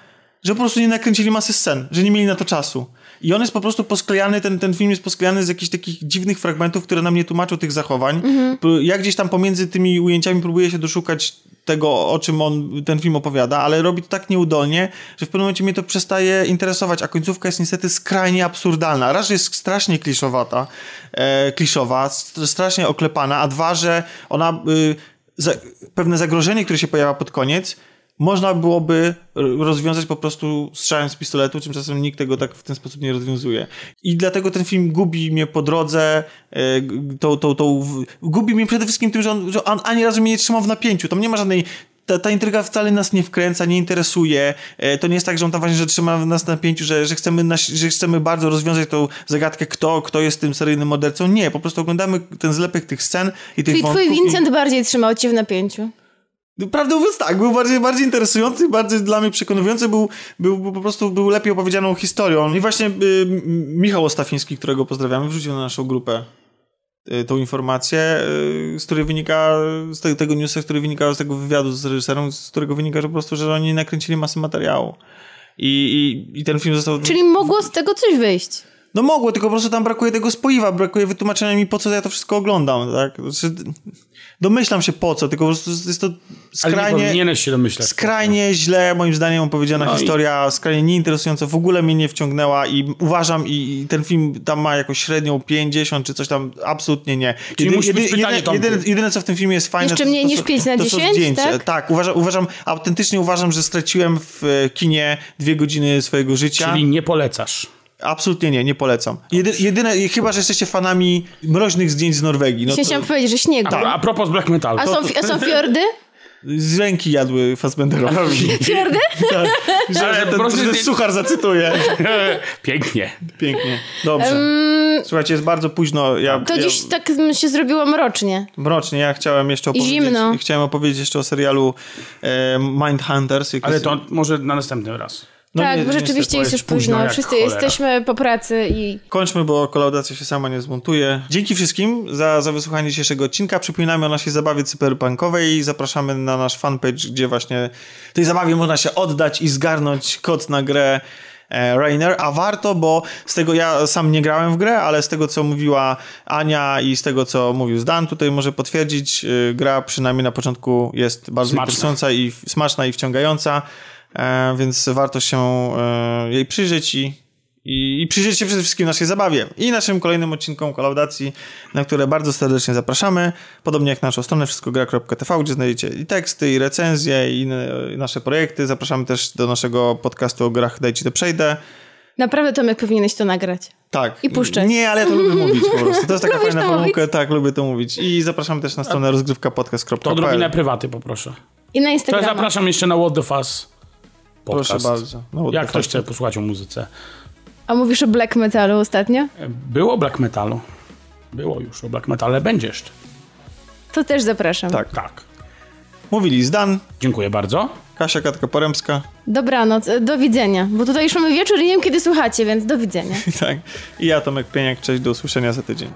że po prostu nie nakręcili masy scen, że nie mieli na to czasu. I on jest po prostu posklejany, ten, ten film jest posklejany z jakichś takich dziwnych fragmentów, które nam nie tłumaczą tych zachowań. Pró- Ja gdzieś tam pomiędzy tymi ujęciami próbuję się doszukać tego, o czym on, ten film opowiada, ale robi to tak nieudolnie, że w pewnym momencie mnie to przestaje interesować, a końcówka jest niestety skrajnie absurdalna. Raz, że jest strasznie kliszowata, e, kliszowa, st- strasznie oklepana, a dwa, że ona y, za, pewne zagrożenie, które się pojawia pod koniec, można byłoby rozwiązać po prostu strzałem z pistoletu, tymczasem nikt tego tak w ten sposób nie rozwiązuje. I dlatego ten film gubi mnie po drodze, e, tą, tą, tą, gubi mnie przede wszystkim tym, że on, że on ani razu mnie nie trzymał w napięciu. Tam nie ma żadnej ta, ta intryga wcale nas nie wkręca, nie interesuje. E, To nie jest tak, że on tam właśnie, że trzyma nas na napięciu, że, że, chcemy, nas, że chcemy bardzo rozwiązać tą zagadkę, kto, kto jest tym seryjnym mordercą. Nie, po prostu oglądamy ten zlepek tych scen i tych Czyli twój wątków i- Vincent bardziej trzymał cię w napięciu. Prawdę mówiąc tak, był bardziej, bardziej interesujący, bardziej dla mnie przekonujący, był, był, był po prostu był lepiej opowiedzianą historią. I właśnie y, Michał Ostafiński, którego pozdrawiamy, wrzucił na naszą grupę y, tą informację, y, z której wynika, z te, tego newsa, który wynika z tego wywiadu z reżyserem, z którego wynika, że po prostu, że oni nakręcili masę materiału. I, i, i ten film został... Czyli mogło z tego coś wyjść. No mogło, tylko po prostu tam brakuje tego spoiwa, brakuje wytłumaczenia mi, po co ja to wszystko oglądam, tak? Znaczy, domyślam się po co, tylko po prostu jest to Ale nie skrajnie... powinieneś się domyślać. Skrajnie źle, moim zdaniem, opowiedziana No i- historia, skrajnie nieinteresująca, w ogóle mnie nie wciągnęła i uważam, i, i ten film tam ma jakąś średnią 50 czy coś tam, absolutnie nie. Czyli musi być pytanie, jedyne, jedyne, jedyne, co w tym filmie jest fajne... Jeszcze to, mniej to, niż są- 5 na to są 10, zdjęcia. tak? Tak, uważam, uważam, autentycznie uważam, że straciłem w e, kinie dwie godziny swojego życia. Czyli nie polecasz. Absolutnie nie, nie polecam. Jedy, jedyne, chyba, że jesteście fanami mroźnych zdjęć z Norwegii. No to Tak. powiedzieć, że śniegu. A propos black metalu. A są, a są fiordy? z ręki jadły Fassbenderowi. Fiordy? tak, że, Ale że, ten, suchar zacytuję. Pięknie. Pięknie. Dobrze. Słuchajcie, jest bardzo późno. Ja, To ja, dziś tak się zrobiło mrocznie. Mrocznie, ja chciałem jeszcze opowiedzieć, zimno. chciałem opowiedzieć jeszcze o serialu e, Mindhunters. Ale to może na następny raz. No tak, nie- bo rzeczywiście jest już późno. późno Wszyscy cholera. jesteśmy po pracy i Kończmy, bo kolaudacja się sama nie zmontuje. Dzięki wszystkim za, za wysłuchanie dzisiejszego odcinka. Przypominamy o naszej zabawie cyberpunkowej. Zapraszamy na nasz fanpage, gdzie właśnie tej zabawie można się oddać i zgarnąć kod na grę e, Rainer, a warto, bo z tego ja sam nie grałem w grę, ale z tego co mówiła Ania i z tego co mówił Zdan, tutaj może potwierdzić, y, gra przynajmniej na początku jest bardzo Smaczna. interesująca i smaczna i wciągająca, więc warto się e, jej przyjrzeć i i, i przyjrzeć się przede wszystkim naszej zabawie i naszym kolejnym odcinkom kolaudacji, na które bardzo serdecznie zapraszamy. Podobnie jak naszą stronę wszystkogra.tv, gdzie znajdziecie i teksty, i recenzje, i i nasze projekty. Zapraszamy też do naszego podcastu o grach Dajcie to przejdę. naprawdę Tomek powinieneś to nagrać. Tak. I puszczać. Nie, ale ja to lubię mówić po prostu. To jest taka Lubisz fajna to formułka. Tak, lubię to mówić. I zapraszamy też na stronę To rozgrywkapodcast.pl. odrobinę prywaty poproszę. I na To Instagrama. zapraszam jeszcze na What the Fuss podcast. Proszę bardzo. No, Jak ktoś chce posłuchać o muzyce. A mówisz o black metalu ostatnio? Było black metalu. Było już o black metalu, będzie jeszcze. To też zapraszam. Tak. Tak. Mówili Zdan, Dziękuję bardzo. Kasia Katka-Poremska. Dobranoc, e, do widzenia. Bo tutaj już mamy wieczór i nie wiem kiedy słuchacie, więc do widzenia. tak. I ja Tomek Pieniak. Cześć, do usłyszenia za tydzień.